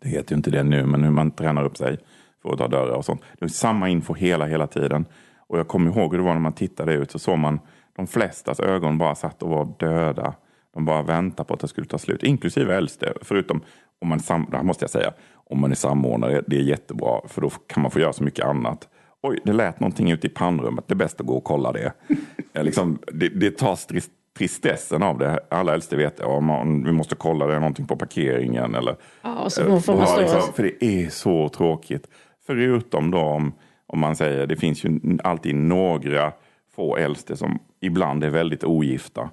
det heter ju inte det nu, men hur man tränar upp sig för att ta dörrar och sånt. Det var samma info hela, hela tiden. Och jag kommer ihåg hur det var när man tittade ut så såg man de flestas ögon bara satt och var döda. De bara väntade på att det skulle ta slut, inklusive äldste. Förutom, om man, sam, det här måste jag säga, om man är samordnare, det är jättebra för då kan man få göra så mycket annat. Oj, det lät någonting ute i pannrummet, det är bäst att gå och kolla det. Eh, liksom, det, det tar trist, tristessen av det. Alla äldste vet, ja, man, vi måste kolla det är någonting på parkeringen eller
Ja,
Ja,
stå
liksom, för det är så tråkigt. Förutom då om, om man säger, det finns ju alltid några få äldste som ibland är väldigt ogifta.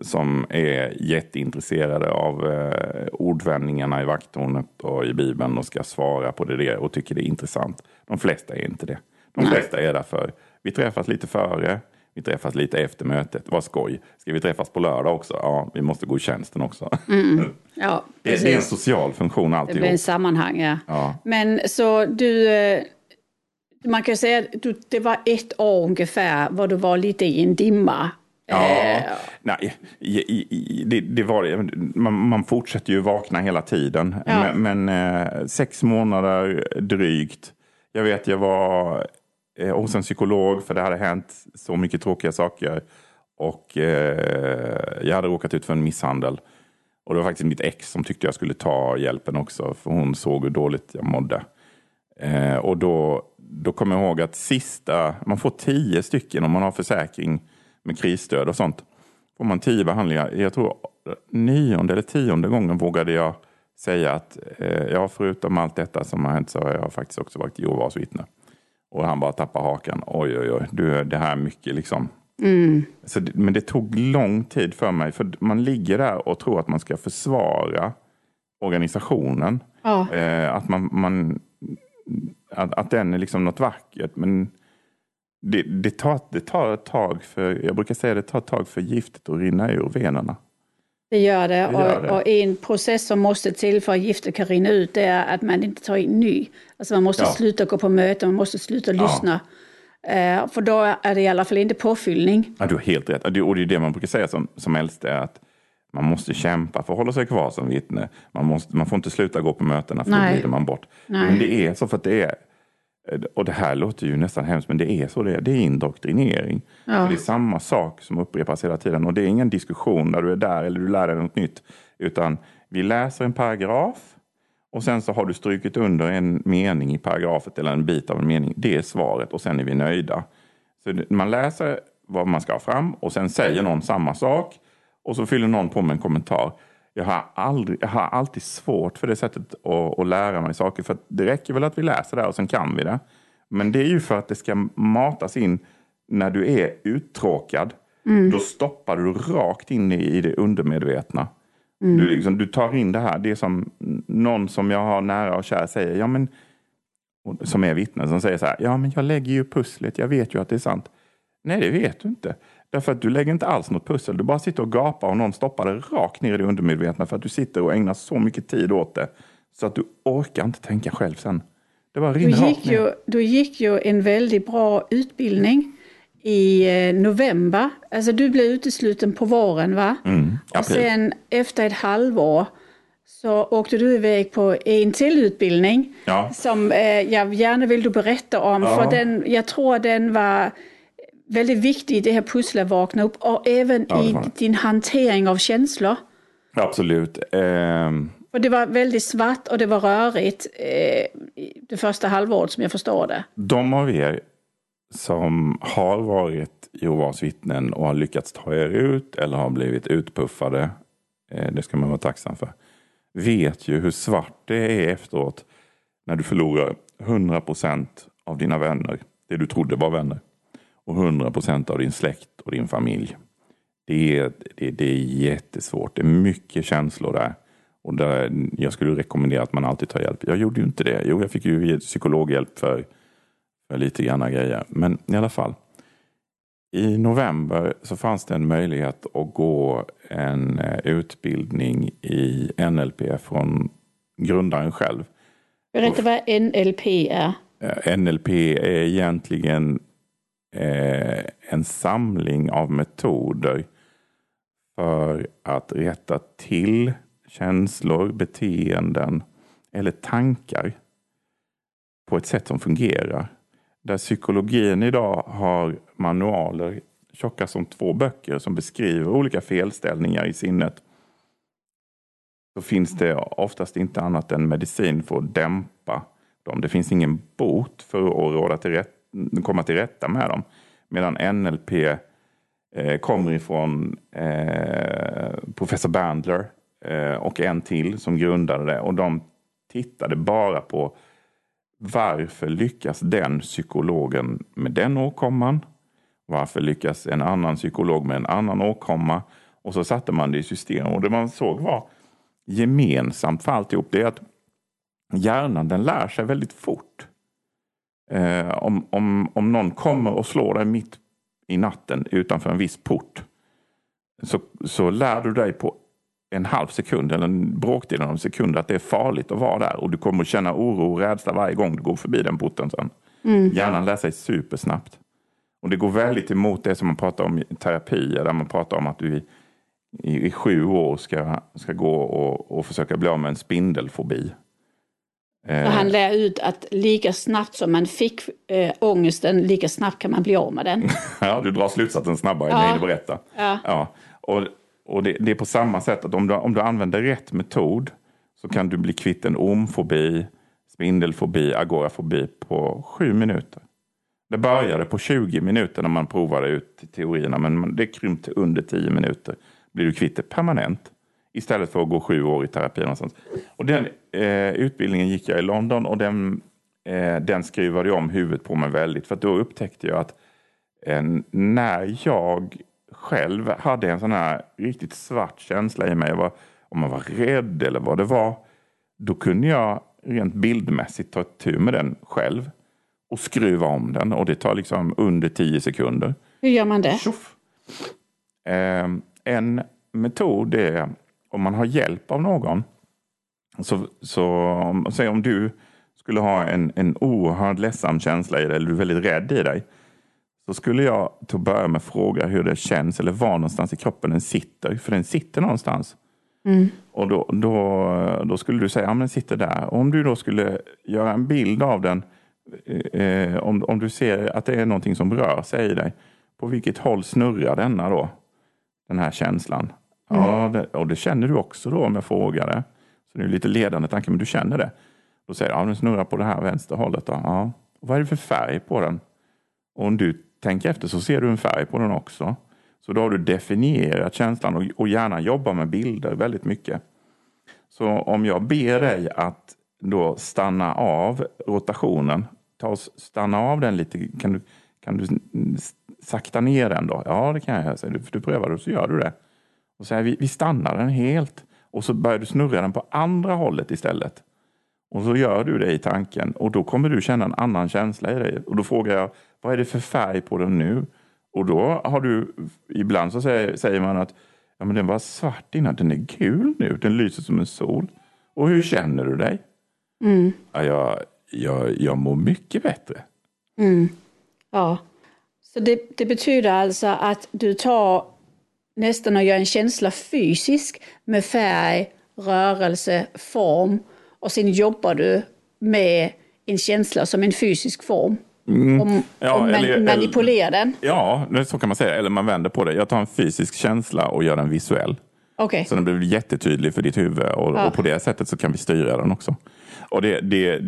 Som är jätteintresserade av eh, ordvändningarna i vakttornet och i Bibeln och ska svara på det där och tycker det är intressant. De flesta är inte det. De flesta är därför, vi träffas lite före, vi träffas lite efter mötet. Vad skoj. Ska vi träffas på lördag också? Ja, vi måste gå i tjänsten också.
Ja,
Det, det är en social funktion
Det blir en
alltihop.
sammanhang, ja.
Ja.
Men så du, eh, man kan säga att det var ett år ungefär var du var lite i en dimma.
Ja,
Eh,
nej, det, det var. Man, man fortsätter ju vakna hela tiden.
Ja.
Men, men eh, sex månader drygt. Jag vet, jag var eh, hos en psykolog för det hade hänt så mycket tråkiga saker. Och eh, jag hade råkat ut för en misshandel. Och det var faktiskt mitt ex som tyckte jag skulle ta hjälpen också. För hon såg hur dåligt jag mådde. Eh, och då, då kommer jag ihåg att sista, man får tio stycken om man har försäkring med krisstöd och sånt. Får man tio behandlingar, jag tror nionde eller tionde gången vågade jag säga att eh, ja, förutom allt detta som har hänt så har jag faktiskt också varit Jehovas vittne. Och han bara tappar hakan. Oj, oj, oj, du, det här är mycket liksom. Så, det- men det tog lång tid för mig. För man ligger där och tror att man ska försvara organisationen.
Ja.
Eh, att, man, man, att, att den är liksom något vackert. Men det, det, tar, det tar ett tag för, jag brukar säga det tar ett tag för giftet att rinna ur venerna.
Det gör det.
Det gör
och, och en process som måste till för att giftet kan rinna ut det är att man inte tar in ny. Alltså man måste
Ja.
sluta gå på möten, man måste sluta
Ja.
lyssna. Eh, för då är det i alla fall inte påfyllning.
Ja, du har helt rätt. Och det och det är det man brukar säga som, som äldste. Att, Man måste kämpa för att hålla sig kvar som vittne. Man, måste, man får inte sluta gå på mötena för
Nej.
då glider man bort.
Nej.
Men det är så för att det är, och det här låter ju nästan hemskt, men det är så det är. Det är indoktrinering.
Ja.
Det är samma sak som upprepas hela tiden. Och det är ingen diskussion där du är där eller du lär dig något nytt. Utan vi läser en paragraf och sen så har du strukit under en mening i paragrafet eller en bit av en mening. Det är svaret och sen är vi nöjda. Så man läser vad man ska ha fram och sen säger någon samma sak och så fyller någon på med en kommentar. Jag har, aldrig, jag har alltid svårt för det sättet att, att lära mig saker. För det räcker väl att vi läser det och sen kan vi det. Men det är ju för att det ska matas in när du är uttråkad. Då stoppar du rakt in i, det undermedvetna. Du, liksom, du tar in det här. Det är som någon som jag har nära och kär säger. Ja, men, som är vittne som säger så här. Ja, men jag lägger ju pusslet. Jag vet ju att det är sant. Nej, det vet du inte. Därför att du lägger inte alls något pussel. Du bara sitter och gapar och någon stoppar det rakt ner i det undermedvetna för att du sitter och ägnar så mycket tid åt det. Så att du orkar inte tänka själv sen. Det bara
Du
rinner rakt
gick,
ner.
ju, du gick ju en väldigt bra utbildning i eh, november. Alltså du blev utesluten på våren va?
Mm,
Och sen efter ett halvår så åkte du iväg på en till utbildning
Ja.
som eh, jag gärna vill du berätta om.
Ja.
För den, jag tror den var väldigt viktig i det här pusslet vakna upp och även
Ja,
i din hantering av känslor.
Absolut. Ehm,
För det var väldigt svart och det var rörigt eh, det första halvåret som jag förstår det.
de av er som har varit Jehovas vittnen och har lyckats ta er ut eller har blivit utpuffade, eh, det ska man vara tacksam för, vet ju hur svart det är efteråt när du förlorar 100% av dina vänner, det du trodde var vänner, och 100% av din släkt och din familj. Det är, det, det är jättesvårt. Det är mycket känslor där. Och där, jag skulle rekommendera att man alltid tar hjälp. Jag gjorde ju inte det. Jo, jag fick ju psykologhjälp för, för lite granna grejer. Men i alla fall. I november så fanns det en möjlighet att gå en eh, utbildning i NLP från grundaren själv.
Berätta vad NLP är.
Eh, NLP är egentligen eh, en samling av metoder för att rätta till känslor, beteenden eller tankar på ett sätt som fungerar. Där psykologin idag har manualer tjocka som två böcker som beskriver olika felställningar i sinnet så finns det oftast inte annat än medicin för att dämpa dem. Det finns ingen bot för att råda till rätt, komma till rätta med dem. Medan NLP eh, kommer ifrån eh, professor Bandler eh, och en till som grundade det. Och de tittade bara på varför lyckas den psykologen med den åkomman? Varför lyckas en annan psykolog med en annan åkomma? Och så satte man det i system. Och det man såg var gemensamt för alltihop det är att hjärnan den lär sig väldigt fort. Eh, om, om, om någon kommer och slår dig mitt i natten utanför en viss port så, så lär du dig på en halv sekund eller en bråkdel av en sekund att det är farligt att vara där och du kommer att känna oro och rädsla varje gång du går förbi den porten sen. Hjärnan lär sig supersnabbt. Och det går väldigt emot det som man pratar om i terapier där man pratar om att du i, i, i sju år ska, ska gå och, och försöka bli av med en spindelfobi. Eh,
Och han lär ut att lika snabbt som man fick äh, ångesten, lika snabbt kan man bli av med den.
Ja, du drar slutsatsen snabbare än
Ja.
jag hinner berätta.
Ja.
Ja. Och, och det, det är på samma sätt att om du, om du använder rätt metod så kan du bli kvitt en ormfobi, spindelfobi, agorafobi på sju minuter. Det började på 20 minuter när man provade ut teorierna men det krympte under 10 minuter. Blir du kvitt det permanent istället för att gå sju år i terapi någonstans. Och den eh, utbildningen gick jag i London och den, eh, den skruvade om huvudet på mig väldigt för då upptäckte jag att eh, när jag själv hade en sån här riktigt svart känsla i mig, var, om man var rädd eller vad det var, då kunde jag rent bildmässigt ta tur med den själv och skruva om den och det tar liksom under 10 sekunder.
Hur gör man det?
Tjoff! Eh, en metod är om man har hjälp av någon. Så, så om, säg om du skulle ha en, en oerhört ledsam känsla i dig eller du är väldigt rädd i dig. så skulle jag till att börja med fråga hur det känns eller var någonstans i kroppen den sitter. För den sitter någonstans. Mm. Och då, då, då skulle du säga, ja men den sitter där. Och om du då skulle göra en bild av den, eh, om, om du ser att det är någonting som rör sig i dig. På vilket håll snurrar denna då? Den här känslan. Mm. Ja, det, och det känner du också då om jag frågar det. Så det är lite ledande tanke, men du känner det. Då säger du, ja den snurrar på det här vänstra hållet. Då. Ja. Och vad är det för färg på den? Och om du tänker efter så ser du en färg på den också. Så då har du definierat känslan och, och gärna jobba med bilder väldigt mycket. Så om jag ber dig att då stanna av rotationen, ta och stanna av den lite, kan du, kan du sakta ner den då? Ja, det kan jag. Säger du, för du prövar och så gör du det. Och så här, vi, vi stannar den helt och så börjar du snurra den på andra hållet istället. Och så gör du det i tanken och då kommer du känna en annan känsla i dig. Och då frågar jag, vad är det för färg på den nu? Och då har du, ibland så säger, säger man att ja, men den var svart innan, den är gul nu, den lyser som en sol. Och hur känner du dig? Mm. Ja, jag, jag, jag mår mycket bättre.
Mm. Ja, så det, det betyder alltså att du tar nästan och gör en känsla fysisk med färg, rörelse, form och sen jobbar du med en känsla som en fysisk form. Mm. Och, ja, och eller, manipulerar den.
Ja, så kan man säga. Eller man vänder på det. Jag tar en fysisk känsla och gör den visuell.
Okay.
Så den blir jättetydlig för ditt huvud och, ja. och, på det sättet så kan vi styra den också. Och det, det,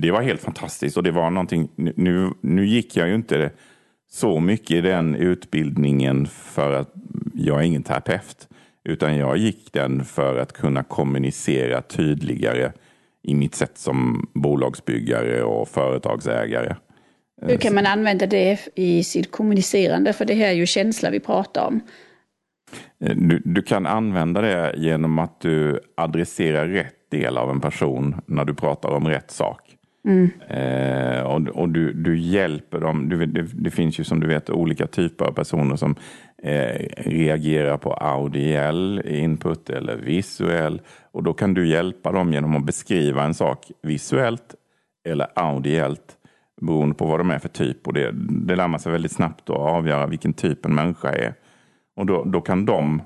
det var helt fantastiskt och det var någonting, nu, nu gick jag ju inte så mycket i den utbildningen för att jag är ingen terapeut. Utan jag gick den för att kunna kommunicera tydligare i mitt sätt som bolagsbyggare och företagsägare.
Hur kan man använda det i sitt kommunicerande? För det här är ju känsla vi pratar om.
Eh, du, du, kan använda det genom att du adresserar rätt del av en person när du pratar om rätt sak. Mm. Eh, och, och du, du, hjälper dem. Du, det, det, finns ju som du vet olika typer av personer som eh, reagerar på audiell input eller visuell. Och då kan du hjälpa dem genom att beskriva en sak visuellt eller audiellt beroende på vad de är för typ. Och det, det lär man sig väldigt snabbt att avgöra vilken typ en människa är. Och då, då kan de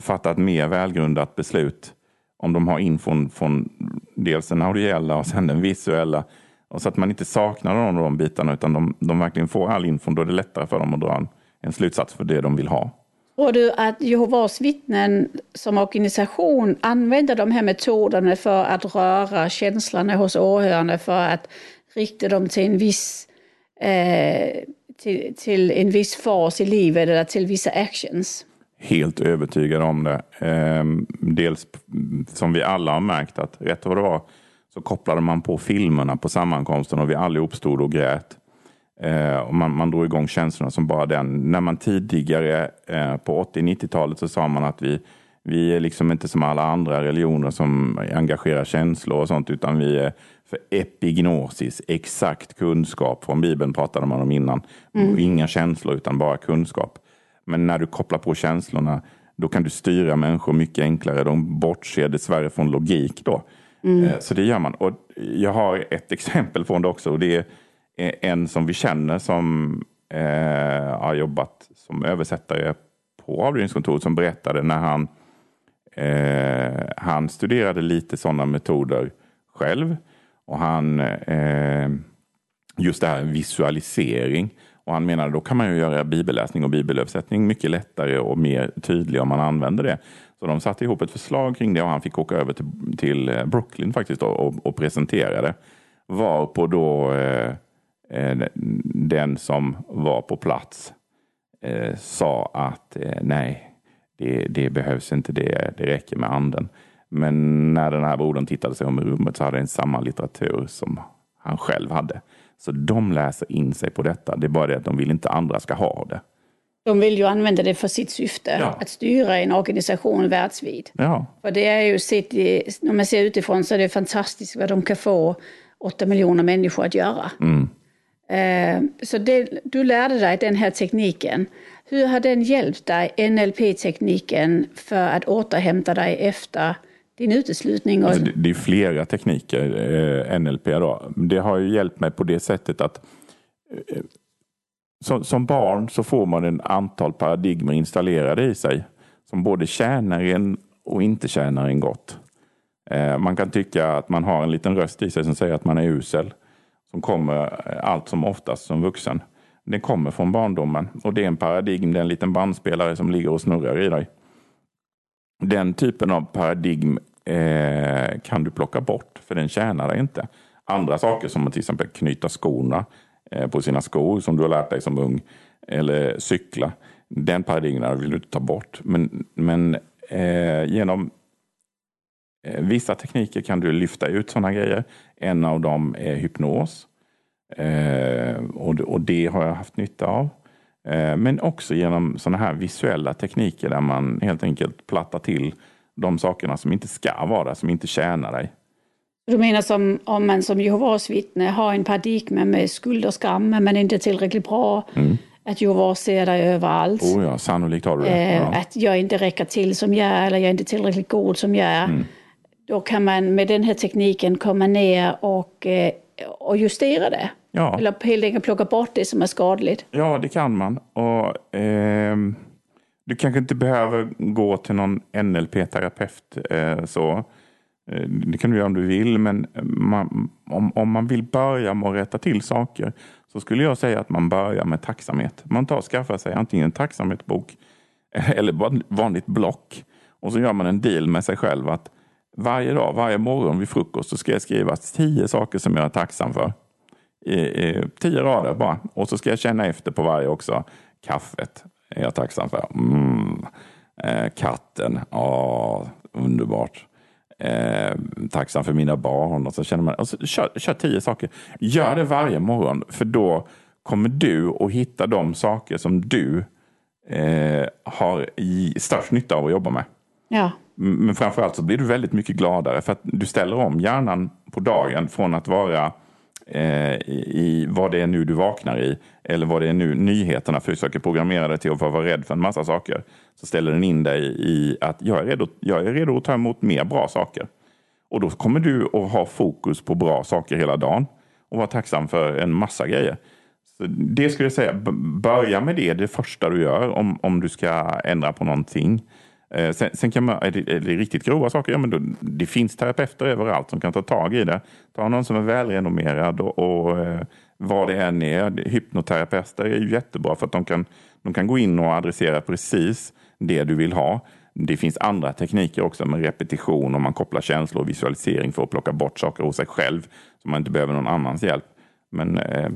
fatta ett mer välgrundat beslut om de har infon från dels den audiella och sen den visuella. Och så att man inte saknar någon av de bitarna utan de, de verkligen får all infon. Då är det lättare för dem att dra en, en slutsats för det de vill ha.
Tror du att Jehovas vittnen som organisation använder de här metoderna för att röra känslorna hos åhörarna för att rikta dem till en viss eh, till, till, en viss fas i livet eller till vissa actions?
Helt övertygad om det. Eh, dels som vi alla har märkt att rätt vad det var så kopplade man på filmerna på sammankomsten och vi allihop stod och grät. Eh, och man, man drog igång känslorna som bara den. När man tidigare eh, på 80-90-talet så sa man att vi, vi är liksom inte som alla andra religioner som engagerar känslor och sånt utan vi är för epignosis, exakt kunskap. Från Bibeln pratade man om innan. Mm. Inga känslor utan bara kunskap. Men när du kopplar på känslorna då kan du styra människor mycket enklare. De bortser dessvärre från logik då. Mm. Eh, så det gör man. Och jag har ett exempel från det också. Och det är Eh, en som vi känner som eh, har jobbat som översättare på avdelningskontoret som berättade när han, eh, han studerade lite sådana metoder själv. Och han, eh, just det här visualisering. Och han menade då kan man ju göra bibelläsning och bibelöversättning mycket lättare och mer tydlig om man använder det. Så de satte ihop ett förslag kring det och han fick åka över till, till eh, Brooklyn faktiskt och, och presentera det. Varpå då Eh, den som var på plats eh, sa att eh, nej, det, det, behövs inte, det, det räcker med anden. Men när den här brodern tittade sig om i rummet så hade den samma litteratur som han själv hade. Så de läser in sig på detta. Det är bara det att de vill inte andra ska ha det.
De vill ju använda det för sitt syfte, ja. att styra en organisation världsvid.
Ja.
För det är ju sett i, när man ser utifrån så är det fantastiskt vad de kan få åtta miljoner människor att göra. Mm. Ehm, så det, du lärde dig den här tekniken. Hur har den hjälpt dig, NLP-tekniken, för att återhämta dig efter din uteslutning?
Alltså det, är flera tekniker, eh, NLP. Då. Det har ju hjälpt mig på det sättet att eh, som, som barn så får man en antal paradigmer installerade i sig som både tjänar en och inte tjänar en gott. Eh, man kan tycka att man har en liten röst i sig som säger att man är usel. Som kommer eh, allt som oftast som vuxen. Den kommer från barndomen och det är en paradigm, det är en liten bandspelare som ligger och snurrar i dig. Den typen av paradigm eh, kan du plocka bort för den tjänar dig inte. Andra saker som att till exempel knyta skorna eh, på sina skor som du har lärt dig som ung eller cykla. Den paradigmen vill du inte ta bort. Men, men eh, genom vissa tekniker kan du lyfta ut sådana grejer. En av dem är hypnos. Eh, och, det har jag haft nytta av. Eh, men också genom sådana här visuella tekniker där man helt enkelt plattar till de sakerna som inte ska vara, som inte tjänar dig.
Du menar som om man som Jehovas vittne har en paradigm med skuld och skam, men inte tillräckligt bra. Mm. Att Jehovas ser dig överallt.
Oh ja, sannolikt har du det.
Eh, ja. Att jag inte räcker till som jag är, eller jag är inte tillräckligt god som jag är. Mm. Då kan man med den här tekniken komma ner och, eh, och justera det. Ja. Eller helt enkelt plocka bort det som är skadligt.
Ja, det kan man. Och, eh, du kanske inte behöver gå till någon NLP-terapeut. Eh, så. Eh, det kan du göra om du vill, men man, om, om man vill börja med att rätta till saker så skulle jag säga att man börjar med tacksamhet. Man tar och skaffar sig antingen en tacksamhetsbok eller vanligt block. Och så gör man en deal med sig själv att varje dag, varje morgon vid frukost så ska jag skriva tio saker som jag är tacksam för. I, i, tio rader bara. Och så ska jag känna efter på varje också. Kaffet är jag tacksam för. Mm. Eh, katten, ja, underbart. Eh, tacksam för mina barn. Och så känner man, och så kör, kör tio saker. Gör det varje morgon, för då kommer du att hitta de saker som du eh, har i störst nytta av att jobba med.
Ja.
Men framförallt så blir du väldigt mycket gladare för att du ställer om hjärnan på dagen från att vara eh, i vad det är nu du vaknar i eller vad det är nu nyheterna försöker programmera dig till att vara rädd för en massa saker. Så ställer den in dig i att jag är redo, jag är redo att ta emot mer bra saker. Och då kommer du att ha fokus på bra saker hela dagen och vara tacksam för en massa grejer. Så det skulle jag säga, börja med det, det första du gör om, om du ska ändra på någonting. Eh, sen, sen, kan man, är det, är det, riktigt grova saker, ja, men då, det finns terapeuter överallt som kan ta tag i det. Ta någon som är välrenommerad och, och eh, vad det än är. Hypnoterapeuter är ju jättebra för att de kan, de kan gå in och adressera precis det du vill ha. Det finns andra tekniker också med repetition och man kopplar känslor och visualisering för att plocka bort saker hos sig själv så man inte behöver någon annans hjälp. Men eh,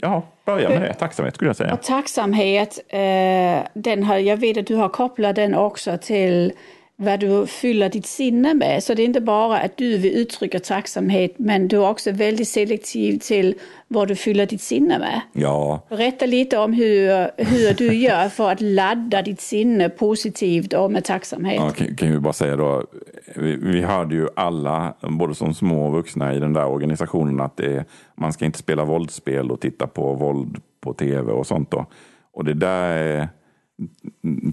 ja, börja med det. Tacksamhet skulle jag säga.
Och tacksamhet, eh, den har, jag vet att du har kopplat den också till vad du fyller ditt sinne med. Så det är inte bara att du vill uttrycka tacksamhet, men du är också väldigt selektiv till vad du fyller ditt sinne med.
Ja.
Berätta lite om hur, hur du gör för att ladda ditt sinne positivt och med tacksamhet.
Ja, kan, kan vi bara säga då, vi, vi hörde ju alla, både som små och vuxna i den där organisationen, att det, man ska inte spela våldsspel och titta på våld på tv och sånt. Då. Och det där är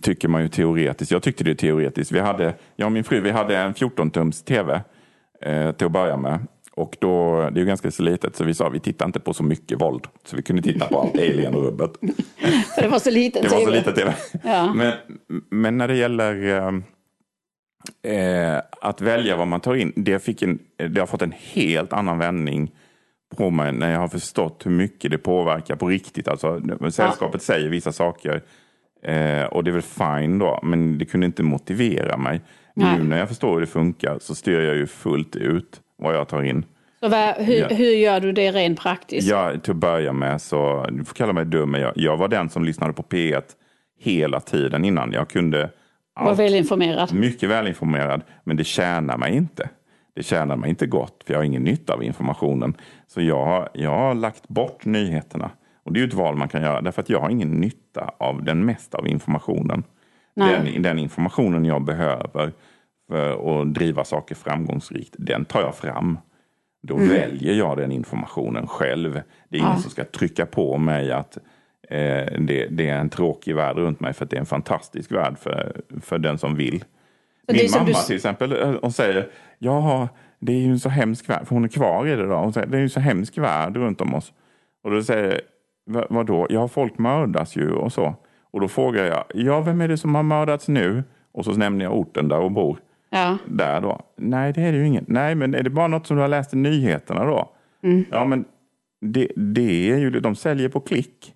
tycker man ju teoretiskt. Jag tyckte det teoretiskt. Vi hade, jag och min fru vi hade en 14-tums tv eh, till att börja med. Och då, det är ju ganska så litet så vi sa vi tittar inte på så mycket våld. Så vi kunde titta på allt Alien-rubbet.
det var så liten
tv. Det var så liten tv. Ja. Men, men när det gäller eh, eh, att välja vad man tar in. Det, fick en, det har fått en helt annan vändning på mig när jag har förstått hur mycket det påverkar på riktigt. Alltså, sällskapet ja. säger vissa saker Eh, och det är väl fine då, men det kunde inte motivera mig. Nej. Nu när jag förstår hur det funkar så styr jag ju fullt ut vad jag tar in.
Så vad, hur, ja. hur gör du det rent praktiskt?
Ja, till att börja med så, du får kalla mig dum, men jag, jag var den som lyssnade på P1 hela tiden innan. Jag kunde
allt. Var välinformerad.
Mycket välinformerad, men det tjänar mig inte. Det tjänar mig inte gott, för jag har ingen nytta av informationen. Så jag, jag har lagt bort nyheterna. Och det är ju ett val man kan göra därför att jag har ingen nytta av den mesta av informationen. Den, den, informationen jag behöver för att driva saker framgångsrikt, den tar jag fram. Då mm. väljer jag den informationen själv. Det är ingen ja. som ska trycka på mig att eh, det, det, är en tråkig värld runt mig för att det är en fantastisk värld för, för den som vill. Min mamma du... till exempel, eh, hon säger ja, det är ju en så hemsk värld, för hon är kvar i det då. Hon säger det är ju en så hemsk värld runt om oss. Och då säger vad, vadå? Ja, folk mördas ju och så. Och då frågar jag, ja, vem är det som har mördats nu? Och så nämner jag orten där hon bor.
Ja.
Där då. Nej, det är det ju ingen. Nej, men är det bara något som du har läst i nyheterna då? Mm. Ja, men det, det är ju, de säljer på klick.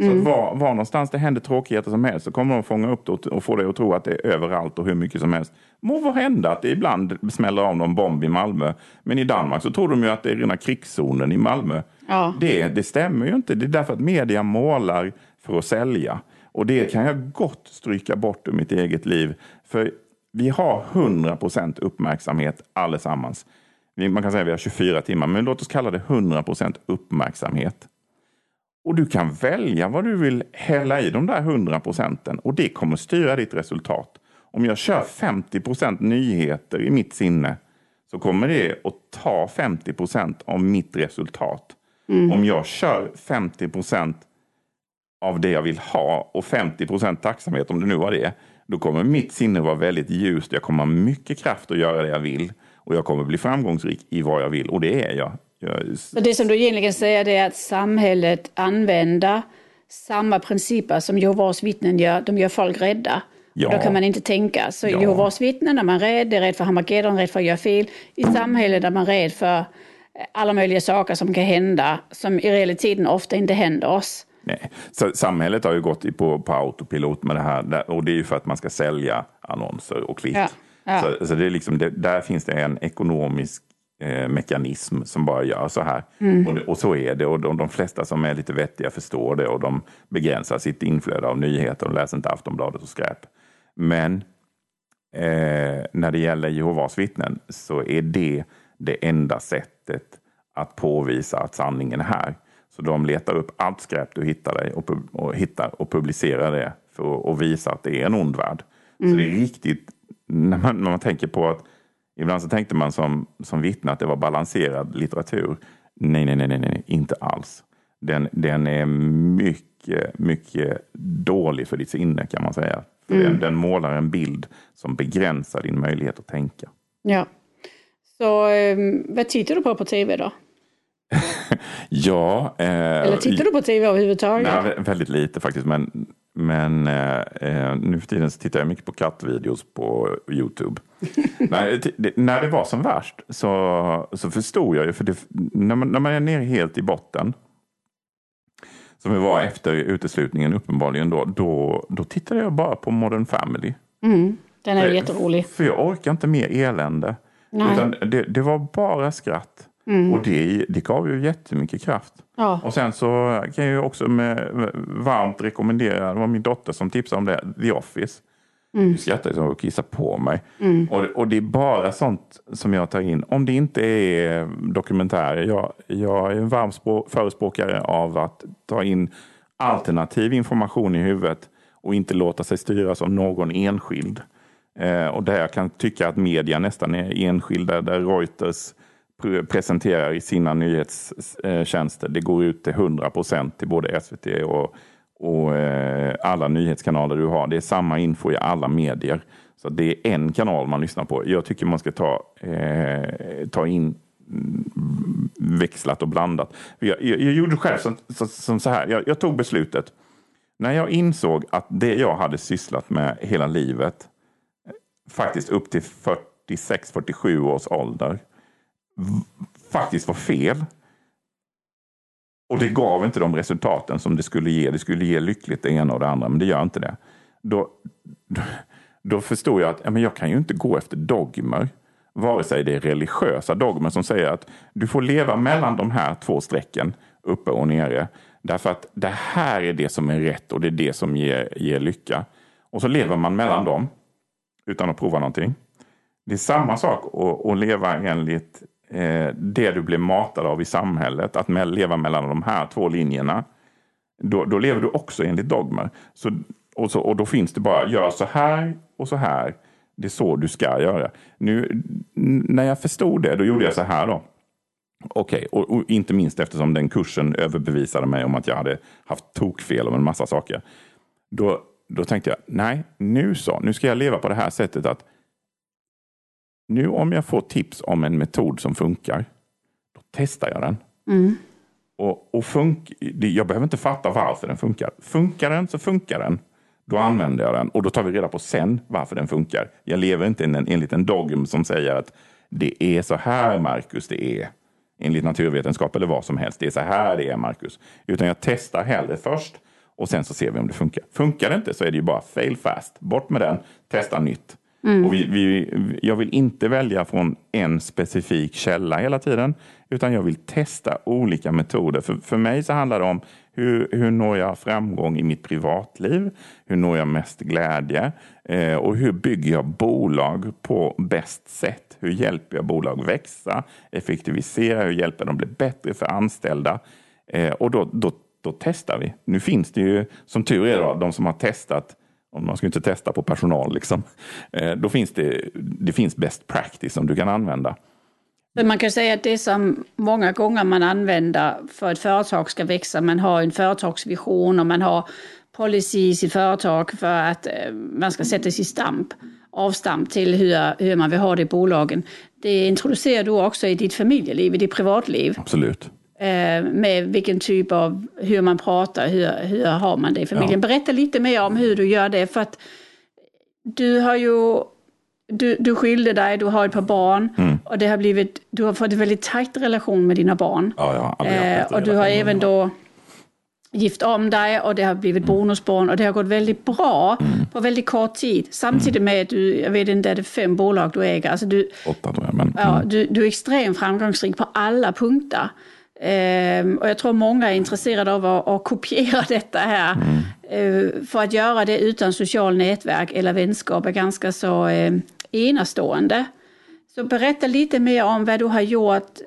Så mm. var, var någonstans det händer tråkigheter som helst så kommer de fånga upp det och, och få dig att tro att det är överallt och hur mycket som helst. Må vara hända att det ibland smäller av någon bomb i Malmö. Men i Danmark så tror de ju att det är rena krigszonen i Malmö. Ja. Det, det stämmer ju inte. Det är därför att media målar för att sälja. Och det kan jag gott stryka bort ur mitt eget liv. För vi har 100 procent uppmärksamhet allesammans. Man kan säga att vi har 24 timmar, men låt oss kalla det 100 procent uppmärksamhet. Och du kan välja vad du vill hälla i de där 100 procenten och det kommer styra ditt resultat. Om jag kör 50 procent nyheter i mitt sinne så kommer det att ta 50 procent av mitt resultat. Mm. Om jag kör 50 procent av det jag vill ha och 50 procent tacksamhet, om det nu var det, då kommer mitt sinne vara väldigt ljust. Jag kommer ha mycket kraft att göra det jag vill och jag kommer bli framgångsrik i vad jag vill och det är jag. Jag...
Så det som du egentligen säger är att samhället använder samma principer som Jehovas vittnen gör. De gör folk rädda. Ja. Och då kan man inte tänka. Så ja. Jehovas vittnen är man rädd, är rädd för Harmageddon, rädd för att göra fel. I samhället är man rädd för alla möjliga saker som kan hända, som i realiteten ofta inte händer oss.
Nej. Så samhället har ju gått på, på autopilot med det här och det är ju för att man ska sälja annonser och klick. Ja. Ja. Så, så, det är liksom, det, där finns det en ekonomisk eh, mekanism som bara gör så här. Mm. Och, och, så är det och de, de, flesta som är lite vettiga förstår det och de begränsar sitt inflöde av nyheter och läser inte Aftonbladet och skräp. Men eh, när det gäller Jehovas vittnen så är det det enda sättet att påvisa att sanningen är här. Så de letar upp allt skräp du hittar, och, och hittar och publicerar det för att visa att det är en ond värld. Mm. Så det är riktigt, när man, när man tänker på att Ibland så tänkte man som, som vittne att det var balanserad litteratur. Nej, nej, nej, nej, nej inte alls. Den, den är mycket, mycket dålig för ditt sinne kan man säga. För mm. den, den målar en bild som begränsar din möjlighet att tänka.
Ja. Så eh, vad tittar du på på tv då?
ja.
Eh, Eller tittar du på tv överhuvudtaget?
Nej, väldigt lite faktiskt. Men, men eh, eh, nu för tiden så tittar jag mycket på kattvideos på Youtube. nej, det, när det var som värst så, så förstod jag ju, för det, när, man, när man är nere helt i botten, som vi var efter uteslutningen uppenbarligen då, då, då tittade jag bara på Modern Family.
Mm, den är jätterolig.
För jag orkar inte mer elände. Nej. Utan det, det var bara skratt. Mm. Och det, det gav ju jättemycket kraft. Ja. Och sen så kan jag ju också med, varmt rekommendera, det var min dotter som tipsade om det, The Office. Mm. Jag skrattade som att kissa på mig. Mm. Och, och det är bara sånt som jag tar in. Om det inte är dokumentärer. Jag, jag är en varm förespråkare av att ta in alternativ information i huvudet och inte låta sig styras av någon enskild. Eh, och där jag kan tycka att media nästan är enskilda, där Reuters presenterar i sina nyhetstjänster. Eh, det går ut till 100 procent till både SVT och, och eh, alla nyhetskanaler du har. Det är samma info i alla medier. Så det är en kanal man lyssnar på. Jag tycker man ska ta, eh, ta in mm, växlat och blandat. Jag, jag, jag gjorde själv som, som, så här. Jag, jag, tog beslutet. När jag insåg att det jag hade sysslat med hela livet, eh, faktiskt upp till 46-47 års ålder, faktiskt var fel. Och det gav inte de resultaten som det skulle ge. Det skulle ge lyckligt det ena och det andra, men det gör inte det. Då, då, då förstod jag att ja, men jag kan ju inte gå efter dogmer. Vare sig det är religiösa dogmer som säger att du får leva mellan de här två strecken, uppe och nere. Därför att det här är det som är rätt och det är det som ger, ger lycka. Och så lever man mellan dem utan att prova någonting. Det är samma sak att, att leva enligt Eh, det du blir matad av i samhället, att leva mellan de här två linjerna, då, då lever du också enligt dogmer. Så, och, så, och då finns det bara, gör så här och så här. Det är så du ska göra. Nu, när jag förstod det, då gjorde jag så här då. Okej, okay, och, och, inte minst eftersom den kursen överbevisade mig om att jag hade haft tokfel om en massa saker. Då, då tänkte jag, nej, nu så, nu ska jag leva på det här sättet att nu om jag får tips om en metod som funkar, då testar jag den. Mm. Och, och funk, jag behöver inte fatta varför den funkar. Funkar den så funkar den. Då använder jag den och då tar vi reda på sen varför den funkar. Jag lever inte enligt en dogm som säger att det är så här, Marcus, det är. Enligt naturvetenskap eller vad som helst. Det är så här det är, Marcus. Utan jag testar hellre först och sen så ser vi om det funkar. Funkar det inte så är det ju bara fail fast. Bort med den, testa nytt. Mm. Och vi, vi, jag vill inte välja från en specifik källa hela tiden, utan jag vill testa olika metoder. För, för mig så handlar det om hur, hur når jag framgång i mitt privatliv? Hur når jag mest glädje? Eh, och hur bygger jag bolag på bäst sätt? Hur hjälper jag bolag växa, effektivisera, hur hjälper de bli bättre för anställda? Eh, och då, då, då testar vi. Nu finns det ju, som tur är, då, de som har testat man ska inte testa på personal, liksom. Eh, då finns det, det finns best practice som du kan använda.
Man kan säga att det som många gånger man använder för att företag ska växa, man har en företagsvision och man har policy i företag för att eh, man ska sätta sig stamp, avstamp till hur, hur man vill ha det i bolagen. Det introducerar du också i ditt familjeliv, i ditt privatliv.
Absolut.
Eh, med vilken typ av, hur man pratar, hur, hur har man det i familjen. Ja. Berätta lite mer om hur du gör det för att du har ju du, du skilde dig, du har ett par barn mm. och det har blivit, du har fått en väldigt tajt relation med dina barn.
Ja, ja,
eh, och du har även då gift om dig och det har blivit mm. bonusbarn och det har gått väldigt bra mm. på väldigt kort tid. Samtidigt mm. med att du, jag vet inte, är det fem bolag du äger? Alltså du,
Åtta tror jag. Men,
ja, mm. du, du är extremt framgångsrik på alla punkter. Ehm, och jag tror många är intresserade av att, att kopiera detta här. Mm. Ehm, för att göra det utan social nätverk eller vänskap är ganska så eh, enastående. Så berätta lite mer om vad du har gjort,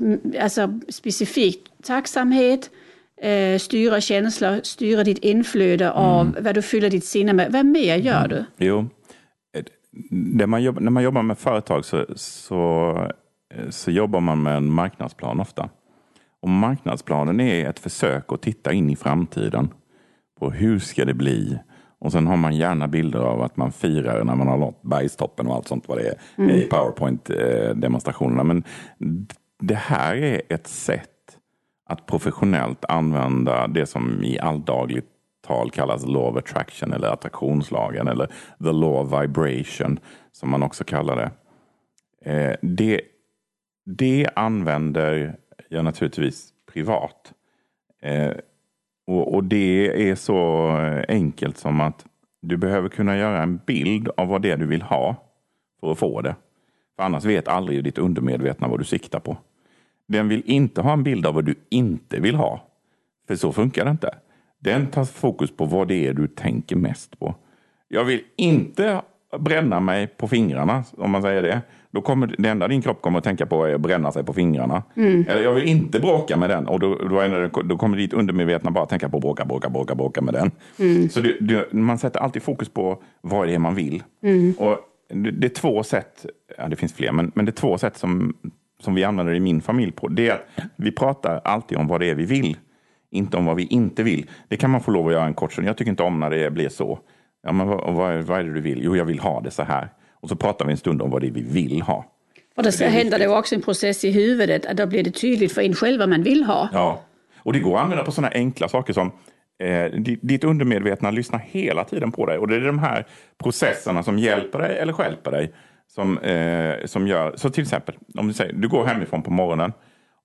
mm, alltså specifikt tacksamhet, eh, styra känslor, styra ditt inflöde av mm. vad du fyller ditt sinne med. Vad mer gör du?
Jo, när man jobbar, när man jobbar med företag så, så, eh, så jobbar man med en marknadsplan ofta. Och marknadsplanen är ett försök att titta in i framtiden. På hur ska det bli? Och sen har man gärna bilder av att man firar när man har nått bergstoppen och allt sånt vad det är mm. i Powerpoint-demonstrationerna. Men det här är ett sätt att professionellt använda det som i alldagligt tal kallas law of attraction eller attraktionslagen eller the law of vibration som man också kallar det. Eh, det, det använder jag naturligtvis privat. Eh, och, och, det är så eh, enkelt som att du behöver kunna göra en bild av vad det är du vill ha för att få det. För annars vet aldrig ditt undermedvetna vad du siktar på. Den vill inte ha en bild av vad du inte vill ha. För så funkar det inte. Den tar fokus på vad det är du tänker mest på. Jag vill inte bränna mig på fingrarna, om man säger det. Då kommer det enda din kropp kommer att tänka på är att bränna sig på fingrarna. Mm. Eller jag vill inte bråka med den. Och då, då, då kommer ditt undermedvetna bara tänka på bråka, bråka, bråka, bråka med den. Mm. Så det, det, man sätter alltid fokus på vad det är man vill. Mm. Och det, det, är två sätt, ja det finns fler, men, men det är två sätt som, som vi använder i min familj på. Det är att vi pratar alltid om vad det är vi vill. Inte om vad vi inte vill. Det kan man få lov att göra en kort stund. Jag tycker inte om när det blir så. Ja, men vad, vad, vad är det du vill? Jo, jag vill ha det så här. Och så pratar vi en stund om vad det är vi vill ha.
Och det, det händer det också en process i huvudet, att då blir det tydligt för en själv vad man vill ha.
Ja, och det går att använda på sådana enkla saker som eh, ditt undermedvetna lyssnar hela tiden på dig. Och det är de här processerna som hjälper dig eller skälper dig. Som, eh, som gör, så till exempel, om du säger, du går hemifrån på morgonen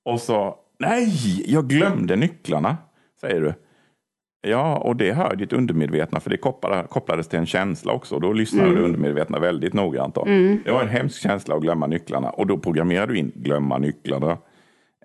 och så, nej, jag glömde nycklarna, säger du. Ja, och det hör ditt undermedvetna för det kopplades till en känsla också. Då lyssnar mm. du undermedvetna väldigt noggrant. Mm. Det var en hemsk känsla att glömma nycklarna och då programmerar du in glömma nycklarna.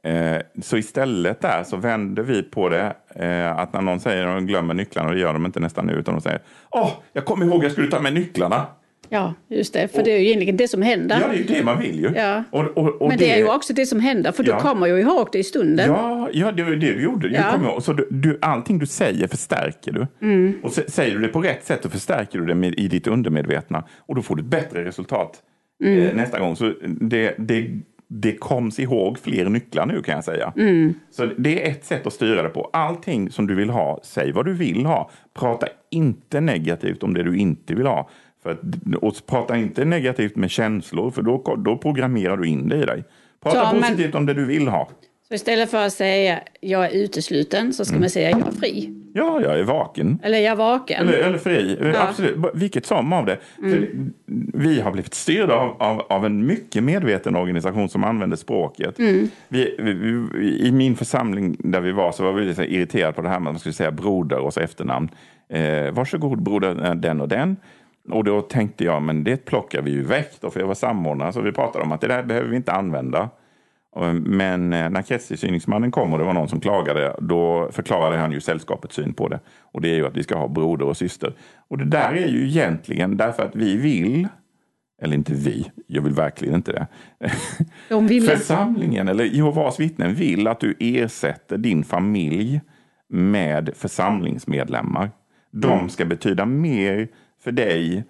Eh, så istället där så vänder vi på det. Eh, att när någon säger att de glömmer nycklarna, och det gör de inte nästan nu, utan de säger Åh, jag kommer ihåg jag skulle ta med nycklarna.
Ja, just det. För och, det är ju egentligen det som händer.
Ja, det är ju det man vill ju.
Ja. Och, och, Men det, det, är ju också det som händer, för ja. du kommer ju ihåg det i stunden.
Ja, ja det var det du gjorde. Ja. Du så du, du, allting du säger förstärker du. Mm. Och säger du det på rätt sätt så förstärker du det med, i ditt undermedvetna. Och då får du ett bättre resultat mm. eh, nästa gång. Så det, det, det koms ihåg fler nycklar nu kan jag säga. Mm. Så det är ett sätt att styra det på. Allting som du vill ha, säg vad du vill ha. Prata inte negativt om det du inte vill ha. För att, och prata inte negativt med känslor, för då, då programmerar du in det i dig. Prata så, positivt men, om det du vill ha.
Så istället för att säga jag är utesluten så ska man säga jag är fri.
Ja, jag är vaken.
Eller jag är vaken.
Eller, eller fri, absolut. Vilket som av det. För vi har blivit styrda av, av, av en mycket medveten organisation som använder språket. Vi, vi, vi, I min församling där vi var så var vi lite irriterade på det här med att man skulle säga broder och så efternamn. Eh, varsågod broder den och den. Och då tänkte jag, men det plockar vi ju väck då, för jag var samordnare. Så vi pratade om att det där behöver vi inte använda. Men eh, när kretstillsyningsmannen kom och det var någon som klagade, då förklarade han ju sällskapets syn på det. Och det är ju att vi ska ha broder och syster. Och det där är ju egentligen därför att vi vill, eller inte vi, jag vill verkligen inte det.
De vill.
Församlingen, eller Jehovas vittnen, vill att du ersätter din familj med församlingsmedlemmar. De ska betyda mer för dig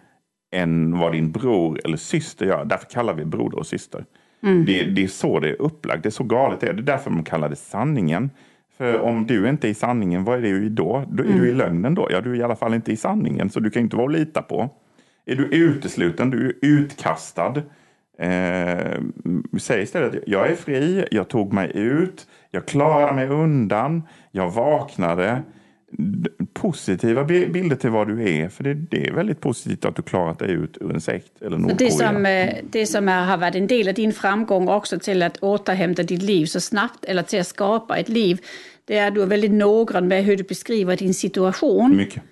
än vad din bror eller syster gör. Därför kallar vi broder och syster. Mm. Det, det, är så det är upplagt. Det är så galet det är. Det är därför de kallar det sanningen. För om du inte är i sanningen, vad är du då? Då är mm. du i lögnen då? Ja, du är i alla fall inte i sanningen, så du kan inte vara att lita på. Är du utesluten, du är utkastad. Eh, säg istället, jag är fri, jag tog mig ut, jag klarade mig undan, jag vaknade positiva bilder till vad du är. För det, det, är väldigt positivt att du klarat dig ut ur en sekt eller Nordkorea.
Det som, eh, det som har varit en del av din framgång också till att återhämta ditt liv så snabbt eller till att skapa ett liv. Det är att du är väldigt noggrann med hur du beskriver din situation.
Mycket.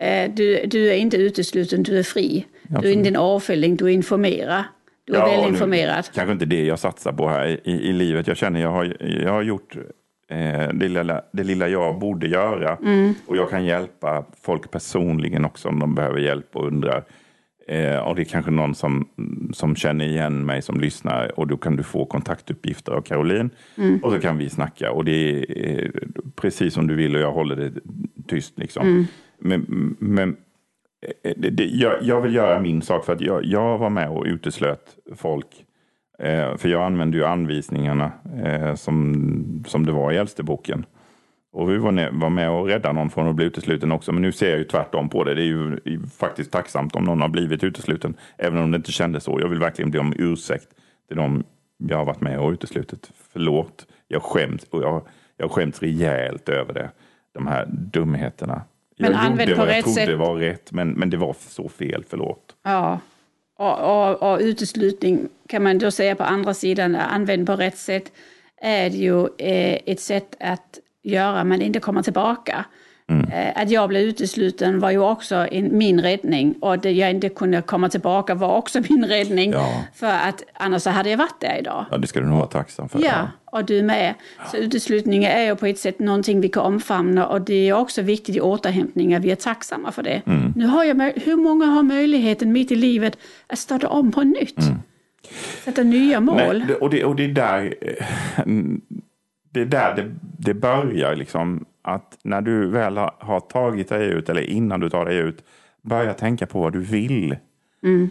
Eh, du, du är inte utesluten, du är fri. Absolut. Du är inte en avfälling, du informerar. Du är ja, väl informerad.
Kanske inte det jag satsar på här i, i, livet. Jag känner jag har, jag har gjort eh, det, lilla, det lilla jag borde göra. Mm. Och jag kan hjälpa folk personligen också om de behöver hjälp och undrar. Eh, och det är kanske någon som, som känner igen mig som lyssnar och då kan du få kontaktuppgifter av Caroline. Mm. Och så kan vi snacka och det är eh, precis som du vill och jag håller det tyst. Liksom. Mm. Men, men eh, det, det, jag, jag, vill göra min sak för att jag, jag var med och uteslöt folk Eh, för jag använde ju anvisningarna eh, som, som det var i Äldsteboken. Och vi var, var med och räddade någon från att bli utesluten också. Men nu ser jag ju tvärtom på det. Det är ju faktiskt tacksamt om någon har blivit utesluten. Även om det inte kändes så. Jag vill verkligen be om ursäkt till dem jag har varit med och uteslutit. Förlåt. Jag skäms, och jag, jag skäms rejält över det. De här dumheterna. Men jag gjorde vad jag trodde sätt. var rätt, men, men det var så fel. Förlåt.
Ja, och, och, och uteslutning kan man då säga på andra sidan, använd på rätt sätt, är ju eh, ett sätt att göra men inte komma tillbaka. Mm. Eh, att jag blev utesluten var ju också en, min räddning och att jag inte kunde komma tillbaka var också min räddning. Ja. För att annars hade jag varit där idag.
Ja, det ska du nog vara tacksam för.
Ja, och du med. Så uteslutning är ju på ett sätt någonting vi kan omfamna och det är också viktigt i återhämtningen. Vi är tacksamma för det. Mm. Nu har jag, hur många har möjligheten mitt i livet att starta om på nytt? Mm. Sätta nya mål.
Nej, och, det, och det är där, eh, det, är där det, det börjar. Liksom att när du väl har, tagit dig ut, eller innan du tar dig ut, börja tänka på vad du vill. Mm.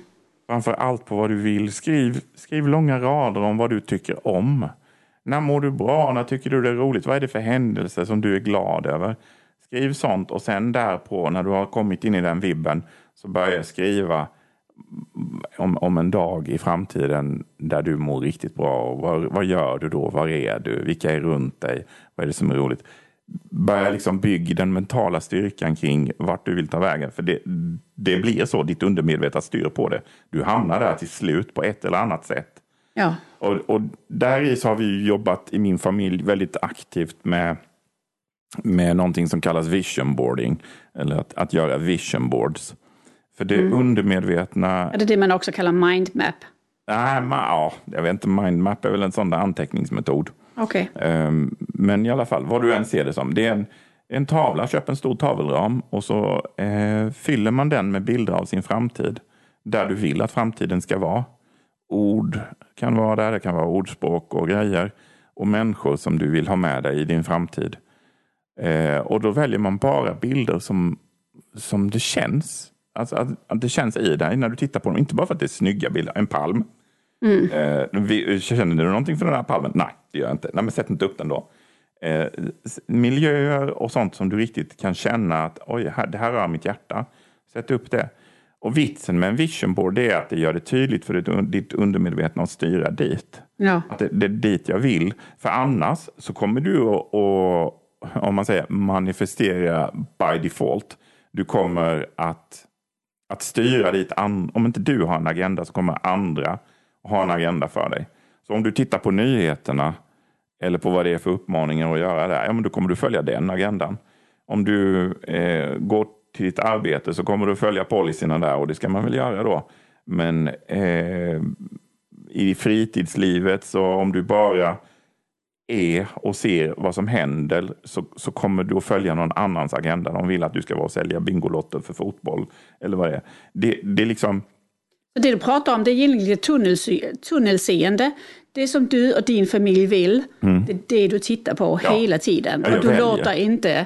Framför allt på vad du vill. Skriv, skriv långa rader om vad du tycker om. När mår du bra? När tycker du det är roligt? Vad är det för händelser som du är glad över? Skriv sånt och sen därpå när du har kommit in i den vibben så börja skriva om, om en dag i framtiden där du mår riktigt bra. Vad, vad gör du då? Var är du? Vilka är runt dig? Vad är det som är roligt? Börja liksom bygga den mentala styrkan kring vart du vill ta vägen. För det, det blir så, ditt undermedvetna styr på det. Du hamnar där till slut på ett eller annat sätt.
Ja.
Och, och där i så har vi jobbat i min familj väldigt aktivt med, med någonting som kallas vision boarding. Eller att, att göra vision boards. För det mm. undermedvetna...
Är det det man också kallar mindmap?
Nej, ma, ja, jag vet inte. Mindmap är väl en sån där anteckningsmetod.
Okay.
Ehm, men i alla fall, vad du än ser det som. Det är en, en tavla, köp en stor tavelram och så eh, fyller man den med bilder av sin framtid. Där du vill att framtiden ska vara. Ord kan vara där, det kan vara ordspråk och grejer. Och människor som du vill ha med dig i din framtid. Eh, och då väljer man bara bilder som, som det känns. Alltså att, att det känns i dig när du tittar på dem. Inte bara för att det är snygga bilder, en palm. Mm. Eh, känner du någonting för den här palmen? Nej, det gör jag inte. Nej, men sätt inte upp den då. Eh, miljöer och sånt som du riktigt kan känna att oj, här, det här rör mitt hjärta. Sätt upp det. Och vitsen med en vision board är att det gör det tydligt för ditt, ditt undermedvetna att styra dit.
Ja.
Att det, det är dit jag vill. För annars så kommer du att, att om man säger manifestera by default. Du kommer att, att styra dit, an, om inte du har en agenda så kommer andra ha en agenda för dig. Så om du tittar på nyheterna eller på vad det är för uppmaningar att göra där, ja men då kommer du följa den agendan. Om du eh, går till ditt arbete så kommer du följa policyerna där och det ska man väl göra då. Men eh, i fritidslivet så om du bara är och ser vad som händer så, så kommer du att följa någon annans agenda. De vill att du ska vara och sälja Bingolotter för fotboll eller vad det är. Det, det är liksom...
Det du pratar om det är egentligen tunnelseende. Det som du och din familj vill, mm. det är det du tittar på ja. hela tiden. och du låter inte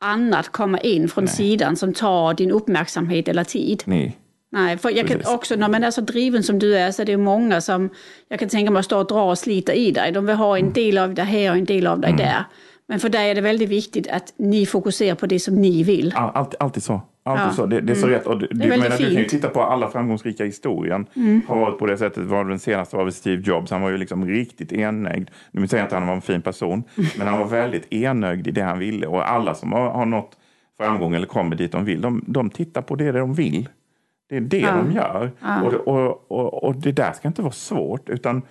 annat komma in från Nej. sidan som tar din uppmärksamhet eller tid.
Nej.
Nej, för jag kan också, när man är så driven som du är så är det många som jag kan tänka mig står och drar och sliter i dig. De vill ha en mm. del av det här och en del av det mm. där. Men för dig är det väldigt viktigt att ni fokuserar på det som ni vill.
Alltid, alltid så. Alltid ja. så. Det, det, är så mm. rätt. Och du, det är menar, du kan ju titta på alla framgångsrika historien. Mm. Har varit på det sättet. Var den senaste var Steve Jobs. Han var ju liksom riktigt enögd. Nu säger jag inte att han var en fin person. Men han var väldigt enögd i det han ville. Och alla som har, har nått framgång eller kommer dit de vill. De, de tittar på det de vill. Det är det ja. de gör. Ja. Och, och, och, och det där ska inte vara svårt. Utan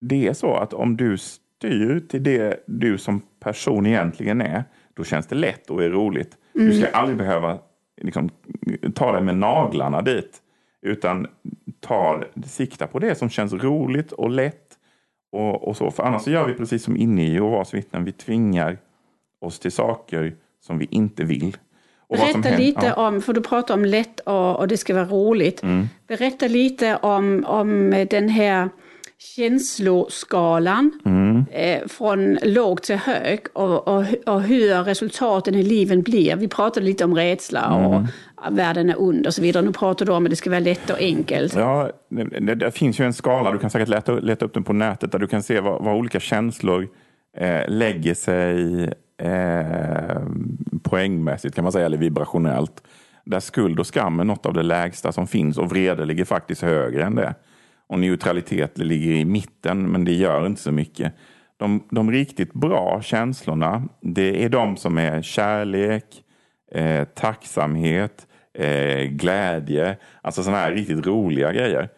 det är så att om du styr till det du som person egentligen är, då känns det lätt och är roligt. Mm. Du ska aldrig behöva liksom, ta dig med naglarna dit. Utan ta, sikta på det som känns roligt och lätt. Och, och så. För annars så gör vi precis som inne i Jehovas vittnen. Vi tvingar oss till saker som vi inte vill.
Och Berätta lite ja. om, för du pratar om lätt och, och det ska vara roligt. Mm. Berätta lite om, om den här känsloskalan mm. eh, från låg till hög och, och, och, hur resultaten i livet blir. Vi pratade lite om rädsla mm. och världen är ond och så vidare. Nu pratar du om att det ska vara lätt och enkelt.
Ja, det, det finns ju en skala, du kan säkert leta, leta upp den på nätet, där du kan se vad, vad olika känslor eh, lägger sig eh, poängmässigt kan man säga, eller vibrationellt. Där skuld och skam är något av det lägsta som finns och vrede ligger faktiskt högre än det. Och neutralitet ligger i mitten, men det gör inte så mycket. De, de riktigt bra känslorna, det är de som är kärlek, eh, tacksamhet, eh, glädje, alltså sådana här riktigt roliga grejer.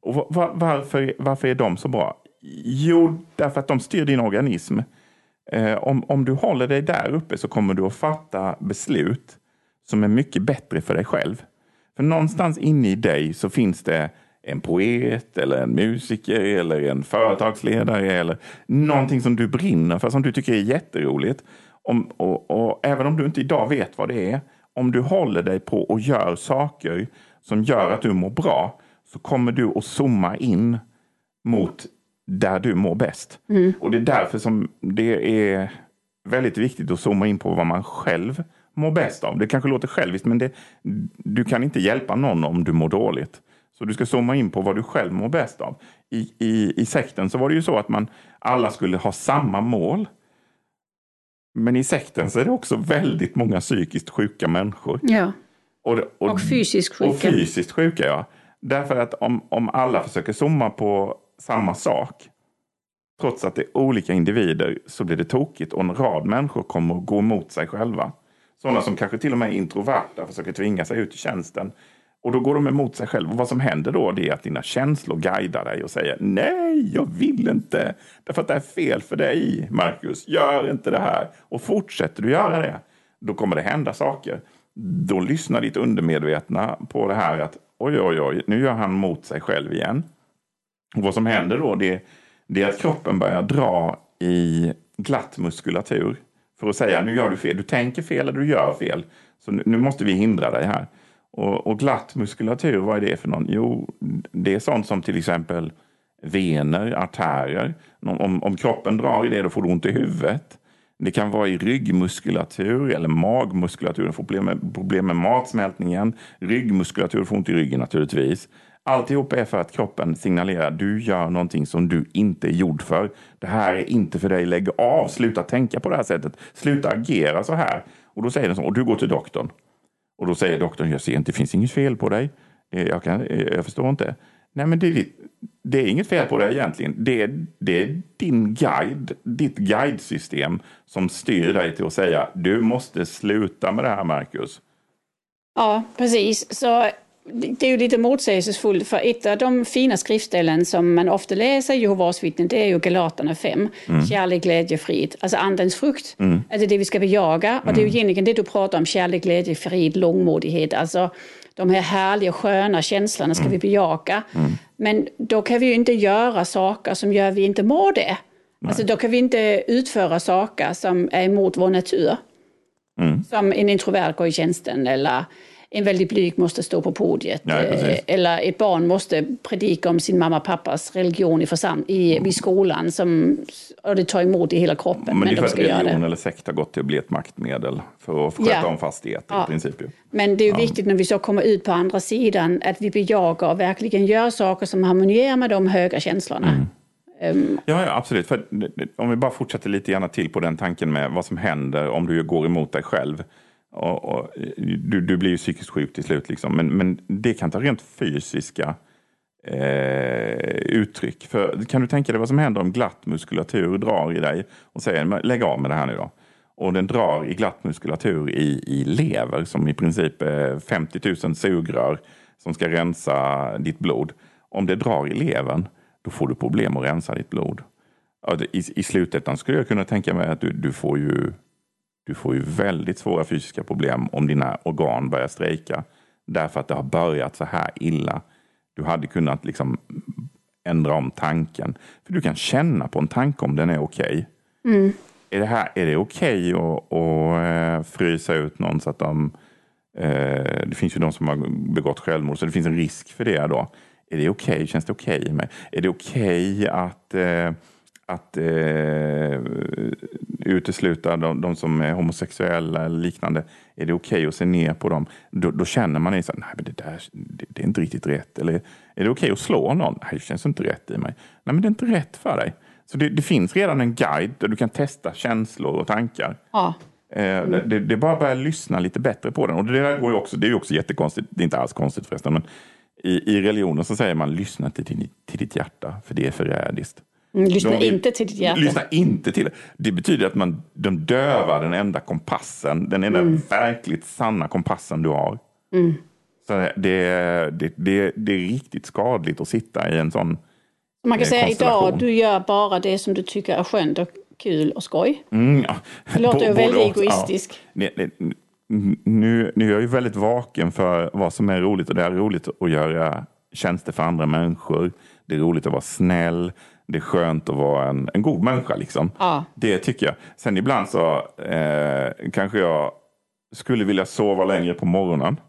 Och var, varför, varför är de så bra? Jo, därför att de styr din organism. Eh, om, om du håller dig där uppe så kommer du att fatta beslut som är mycket bättre för dig själv. För någonstans inne i dig så finns det en poet eller en musiker eller en företagsledare eller någonting som du brinner för, som du tycker är jätteroligt. Om, och, och, även om du inte idag vet vad det är, om du håller dig på och gör saker som gör att du mår bra, så kommer du att zooma in mot där du mår bäst. Mm. Och det är därför som det är väldigt viktigt att zooma in på vad man själv mår bäst av. Det kanske låter själviskt, men det, du kan inte hjälpa någon om du mår dåligt. Så du ska zooma in på vad du själv mår bäst av. I, i, i sekten så var det ju så att man alla skulle ha samma mål. Men i sekten så är det också väldigt många psykiskt sjuka människor.
Ja.
Och,
och, och fysiskt sjuka.
Och fysiskt sjuka, ja. Därför att om, om alla försöker zooma på samma sak, trots att det är olika individer, så blir det tokigt och en rad människor kommer att gå emot sig själva. Sådana som kanske till och med är introverta försöker tvinga sig ut i tjänsten och då går de emot sig själva. Och vad som händer då det är att dina känslor guidar dig och säger nej, jag vill inte. Därför att det är fel för dig, Marcus. Gör inte det här. Och fortsätter du göra det, då kommer det hända saker. Då lyssnar ditt undermedvetna på det här att oj, oj, oj, nu gör han mot sig själv igen. Och vad som händer då det, det är att kroppen börjar dra i glatt muskulatur för att säga nu gör du fel. Du tänker fel eller du gör fel. Så nu, nu måste vi hindra dig här. Och, och, glatt muskulatur, vad är det för någon? Jo, det är sånt som till exempel vener, artärer. Om, om kroppen drar i det då får du ont i huvudet. Det kan vara i ryggmuskulatur eller magmuskulatur. Du får problem med, problem med matsmältningen. Ryggmuskulatur får ont i ryggen naturligtvis. Alltihop är för att kroppen signalerar du gör någonting som du inte är gjord för. Det här är inte för dig. Lägg av. Sluta tänka på det här sättet. Sluta agera så här. Och då säger den så. Och du går till doktorn. Och då säger doktorn, jag ser inte, det finns inget fel på dig. Eh, jag, kan, eh, jag förstår inte. Nej, men det, det är inget fel på dig egentligen. Det är, det är din guide, ditt guidesystem som styr dig till att säga du måste sluta med det här, Marcus.
Ja, precis. Så det är ju lite motsägelsefullt för ett av de fina skriftställen som man ofta läser i Jehovas vittnen det är ju Galaterna 5. Mm. Kärlek, glädje, frid. Alltså andens frukt. Mm. Alltså det vi ska bejaga. Mm. Och det är ju mm. egentligen det du pratar om, kärlek, glädje, frid, långmodighet. Alltså de här härliga sköna känslorna ska mm. vi bejaka. Mm. Men då kan vi ju inte göra saker som gör vi inte mår det. Alltså då kan vi inte utföra saker som är emot vår natur. Som en introvert går i tjänsten eller en väldigt blyg måste stå på podiet. Ja, eh, eller ett barn måste predika om sin mamma och pappas religion i, försam i vid skolan som, och det tar emot i hela kroppen. Men,
men det är för att religion eller sekt har gått till att bli ett maktmedel för att sköta ja. om fastigheter ja. i princip.
Men det är viktigt när vi så kommer ut på andra sidan att vi bejakar och verkligen gör saker som harmonierar med de höga känslorna. Mm.
Um, ja, ja, absolut. För om vi bara fortsätter lite gärna till på den tanken med vad som händer om du går emot dig själv. Och, och, du, du blir ju psykiskt sjuk till slut. Liksom. Men, men det kan ta rent fysiska eh, uttryck. För, kan du tänka dig vad som händer om glatt muskulatur drar i dig och säger lägg av med det här nu då. Och den drar i glatt muskulatur i, i lever som i princip är 50 000 sugrör som ska rensa ditt blod. Om det drar i levern, då får du problem att rensa ditt blod. I, i slutändan skulle jag kunna tänka mig att du, du får ju du får ju väldigt svåra fysiska problem om dina organ börjar strejka. Därför att det har börjat så här illa. Du hade kunnat liksom ändra om tanken. För du kan känna på en tanke om den är okej. Okay. Mm. Är det, är det okej okay att, eh, frysa ut någon så att de... Eh, det finns ju de som har begått självmord så det finns en risk för det då. Är det okej? Okay? Känns det okej okay med? Är det okej att, eh, att eh, utesluta de, de, som är homosexuella eller liknande. Är det okej okay att se ner på dem? Då, då känner man att nej, det, där, det, det, är inte riktigt rätt. Eller är det okej okay att slå någon? Nej, det känns inte rätt i mig. Nej, men det är inte rätt för dig. Så det, det finns redan en guide där du kan testa känslor och tankar. Ja. Mm. Det, det, är bara att börja lyssna lite bättre på den. Och det, där går också, det är ju också jättekonstigt, det är inte alls konstigt förresten, men i, i religionen så säger man lyssna till, till, till ditt hjärta, för det är förrädiskt.
Mm, lyssna de, inte till ditt hjärta.
Lyssna inte till det. Betyder att man, de dövar den enda kompassen, den enda mm. verkligt sanna kompassen du har. Mm. Så det, det, det, det, är riktigt skadligt att sitta i en sån
Man kan eh, säga idag, du gör bara det som du tycker är skönt och kul och skoj. Mm, ja. Det låter ju väldigt egoistisk.
Ja. Nu, nu är jag ju väldigt vaken för vad som är roligt och det är roligt att göra tjänster för andra människor. Det är roligt att vara snäll det är skönt att vara en, en god människa. Liksom. Ja. Det tycker jag. Sen ibland så eh, kanske jag skulle vilja sova längre på morgonen.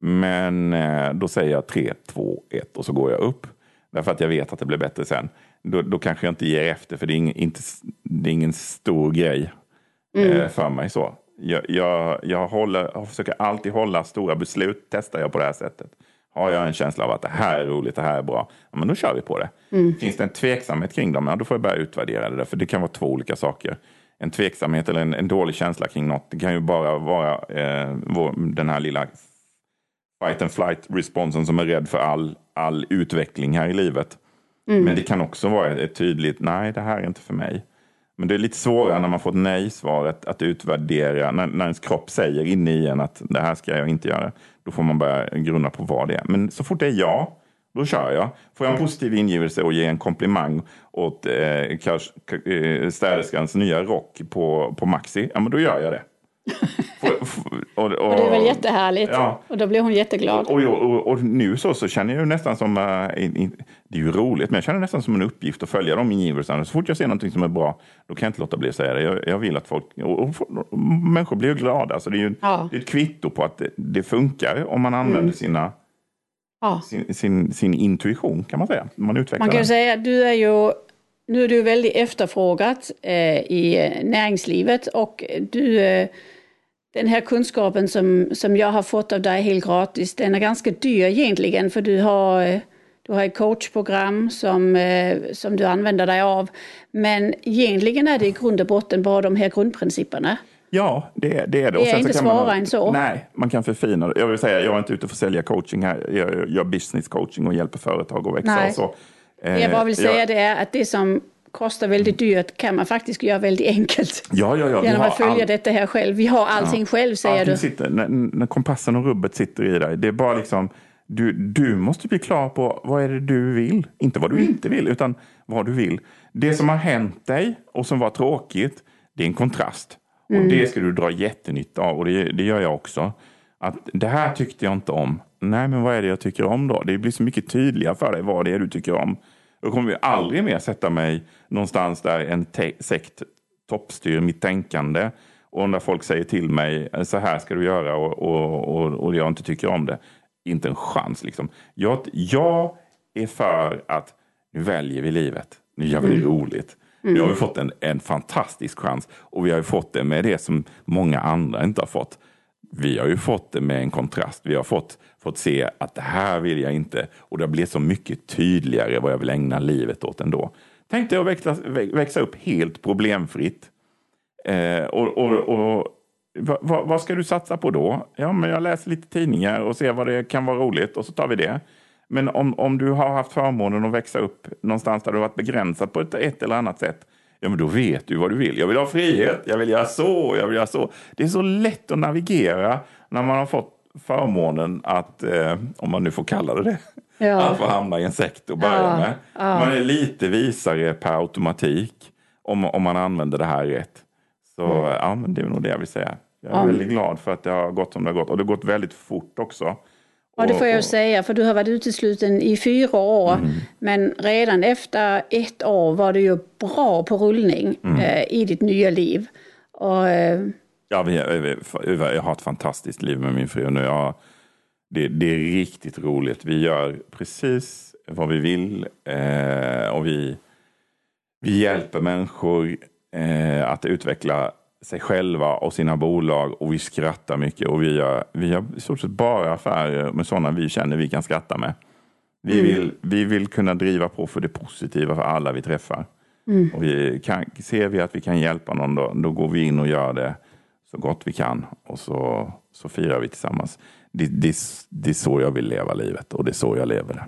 Men eh, då säger jag 3, 2, 1 och så går jag upp. Därför att jag vet att det blir bättre sen. Då, då kanske jag inte ger efter för det är ingen, inte, det är ingen stor grej mm. eh, för mig. så. Jag, jag, jag, håller, jag försöker alltid hålla stora beslut, testar jag på det här sättet. Har jag en känsla av att det här är roligt, det här är bra, ja, men då kör vi på det. Mm. Finns det en tveksamhet kring dem, ja, då får jag börja utvärdera det. Där, för det kan vara två olika saker. En tveksamhet eller en, en dålig känsla kring något, det kan ju bara vara eh, vår, den här lilla fight and flight-responsen som är rädd för all, all utveckling här i livet. Mm. Men det kan också vara ett tydligt, nej det här är inte för mig. Men det är lite svårare när man får ett nej-svar att, utvärdera, när, när ens kropp säger inne i en att det här ska jag inte göra. Då får man börja grunna på vad det är. Men så fort det är ja, då kör jag. Får jag en positiv ingivelse och ge en komplimang åt eh, eh, städerskans nya rock på, på Maxi, ja men då gör jag det.
och, och, och, det är väl jättehärligt. Ja. Och då blir hon jätteglad.
Och, och, nu så, så känner jag nästan som, uh, in, in, det är ju roligt, men jag känner nästan som en uppgift att följa de ingivelserna. Så fort jag ser någonting som är bra, då kan jag inte låta bli att säga det. Jag, jag vill att folk, och, människor blir ju glada. Så det är ju ja. det är ett kvitto på att det, det funkar om man använder mm. sina ja. sin, sin, sin, intuition kan man säga. Man, utvecklar
man kan den. säga att du är ju nu är du väldigt efterfrågat eh, i näringslivet och du eh, den här kunskapen som, som jag har fått av dig helt gratis, den är ganska dyr egentligen för du har, du har ett coachprogram som, eh, som du använder dig av. Men egentligen är det i grund och botten bara de här grundprinciperna.
Ja, det, det är det.
Det är inte svårare än så.
Nej, man kan förfina det. Jag vill säga, jag är inte ute för att sälja coaching här. Jag gör business coaching och hjälper företag att växa.
Nej.
Och så.
Jag bara vill säga
jag,
det är att det som kostar väldigt dyrt kan man faktiskt göra väldigt enkelt.
Ja, ja, ja.
Genom att följa
all-
detta här själv. Vi har allting själv säger
Allting
du.
Sitter, när, när kompassen och rubbet sitter i dig. Det är bara liksom, du, du måste bli klar på vad är det du vill. Inte vad du
Mm.
inte vill, utan vad du vill. Det som har hänt dig och som var tråkigt, det är en kontrast.
Mm.
Och det ska du dra jättenytta av och det, det gör jag också. Att det här tyckte jag inte om. Nej, men vad är det jag tycker om då? Det blir så mycket tydligare för dig vad det är du tycker om. Då kommer aldrig mer sätta mig någonstans där en sekt toppstyr mitt tänkande och när folk säger till mig så här ska du göra och, och, och, och jag inte tycker om det. Inte en chans liksom. Jag, jag är för att nu väljer vi livet. Nu gör vi det roligt. Nu har vi fått en, en fantastisk chans och vi har ju fått det med det som många andra inte har fått. Vi har ju fått det med en kontrast. Vi har fått, fått se att det här vill jag inte. Och det har blivit så mycket tydligare vad jag vill ägna livet åt ändå. Tänk dig att växa, växa upp helt problemfritt. Eh, och, och, och vad, vad, vad ska du satsa på då? Ja, men jag läser lite tidningar och ser vad det kan vara roligt och så tar vi det. Men om, om du har haft förmånen att växa upp någonstans där du varit begränsad på ett, ett eller annat sätt. Ja, men då vet du vad du vill. Jag vill ha frihet, jag vill göra så, jag vill göra så. Det är så lätt att navigera när man har fått förmånen att, eh, om man nu får kalla det det,
Ja.
att få hamna i en sekt och börja
Ja,
med. Man är lite visare per automatik om, om man använder det här rätt. Så ja, men det är nog det jag vill säga. Jag är
Ja.
väldigt glad för att det har gått som det har gått. Och det har gått väldigt fort också.
Ja, det får jag säga, för du har varit utesluten i fyra år.
Mm.
Men redan efter ett år var du ju bra på rullning
Mm.
eh, i ditt nya liv. Och, eh,
Ja, vi, vi- jag har ett fantastiskt liv med min fru nu. Jag, det, det är riktigt roligt. Vi gör precis vad vi vill. Eh, och vi, vi hjälper människor eh, att utveckla sig själva och sina bolag. Och vi skrattar mycket. Och vi gör, vi gör i stort sett bara affärer med sådana vi känner vi kan skratta med. Vi, vill, vi vill kunna driva på för det positiva för alla vi träffar. Och vi kan, ser vi att vi kan hjälpa någon, då, då går vi in och gör det så gott vi kan. Och så, så firar vi tillsammans. Det, det, det är så jag vill leva livet och det är så jag lever det.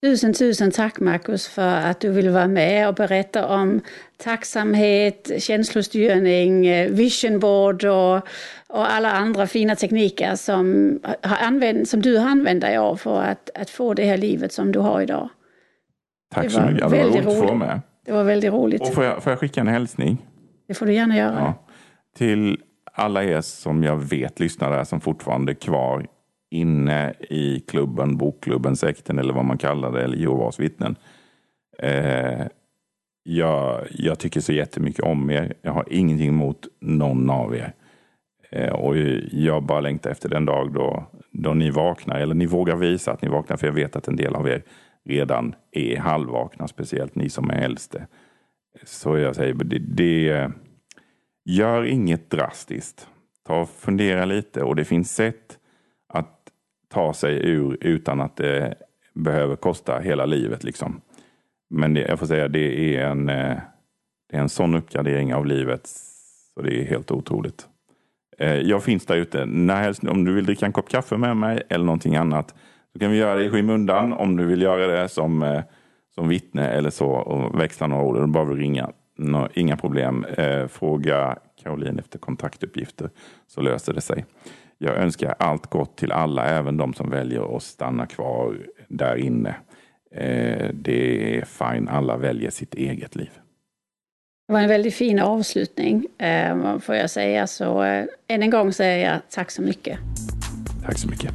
Tusen, tusen tack Marcus för att du vill vara med och berätta om tacksamhet, känslostyrning, vision board och, och alla andra fina tekniker som, har använt, som du har använt dig av för att, att få det här livet som du har idag.
Tack så mycket. Det var roligt att få vara med.
Det var väldigt roligt.
Och får jag, får jag skicka en hälsning?
Det får du gärna göra.
Ja. Till alla er som jag vet lyssnar där som fortfarande är kvar inne i klubben, bokklubben, sekten eller vad man kallar det, eller Jehovas vittnen. Eh, jag, jag tycker så jättemycket om er. Jag har ingenting emot någon av er. Eh, och jag bara längtar efter den dag då, då ni vaknar, eller ni vågar visa att ni vaknar, för jag vet att en del av er redan är halvvakna, speciellt ni som är äldste. Så jag säger, det, det, gör inget drastiskt. Ta och fundera lite och det finns sätt ta sig ur utan att det behöver kosta hela livet. Liksom. Men det, jag får säga, det är en, eh, det är en sån uppgradering av livet så det är helt otroligt. Eh, jag finns där ute. Närhelst, om du vill dricka en kopp kaffe med mig eller någonting annat så kan vi göra det i skymundan. Om du vill göra det som, eh, som vittne eller så och växla några ord. Då bara vill ringa. No, inga problem. Fråga Caroline efter kontaktuppgifter så löser det sig. Jag önskar allt gott till alla, även de som väljer att stanna kvar där inne. Eh, Det är fine, alla väljer sitt eget liv.
Det var en väldigt fin avslutning, eh, får jag säga. Så eh, än en gång säger jag tack så mycket.
Tack så mycket.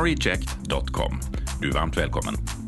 reject.com. Du är varmt välkommen.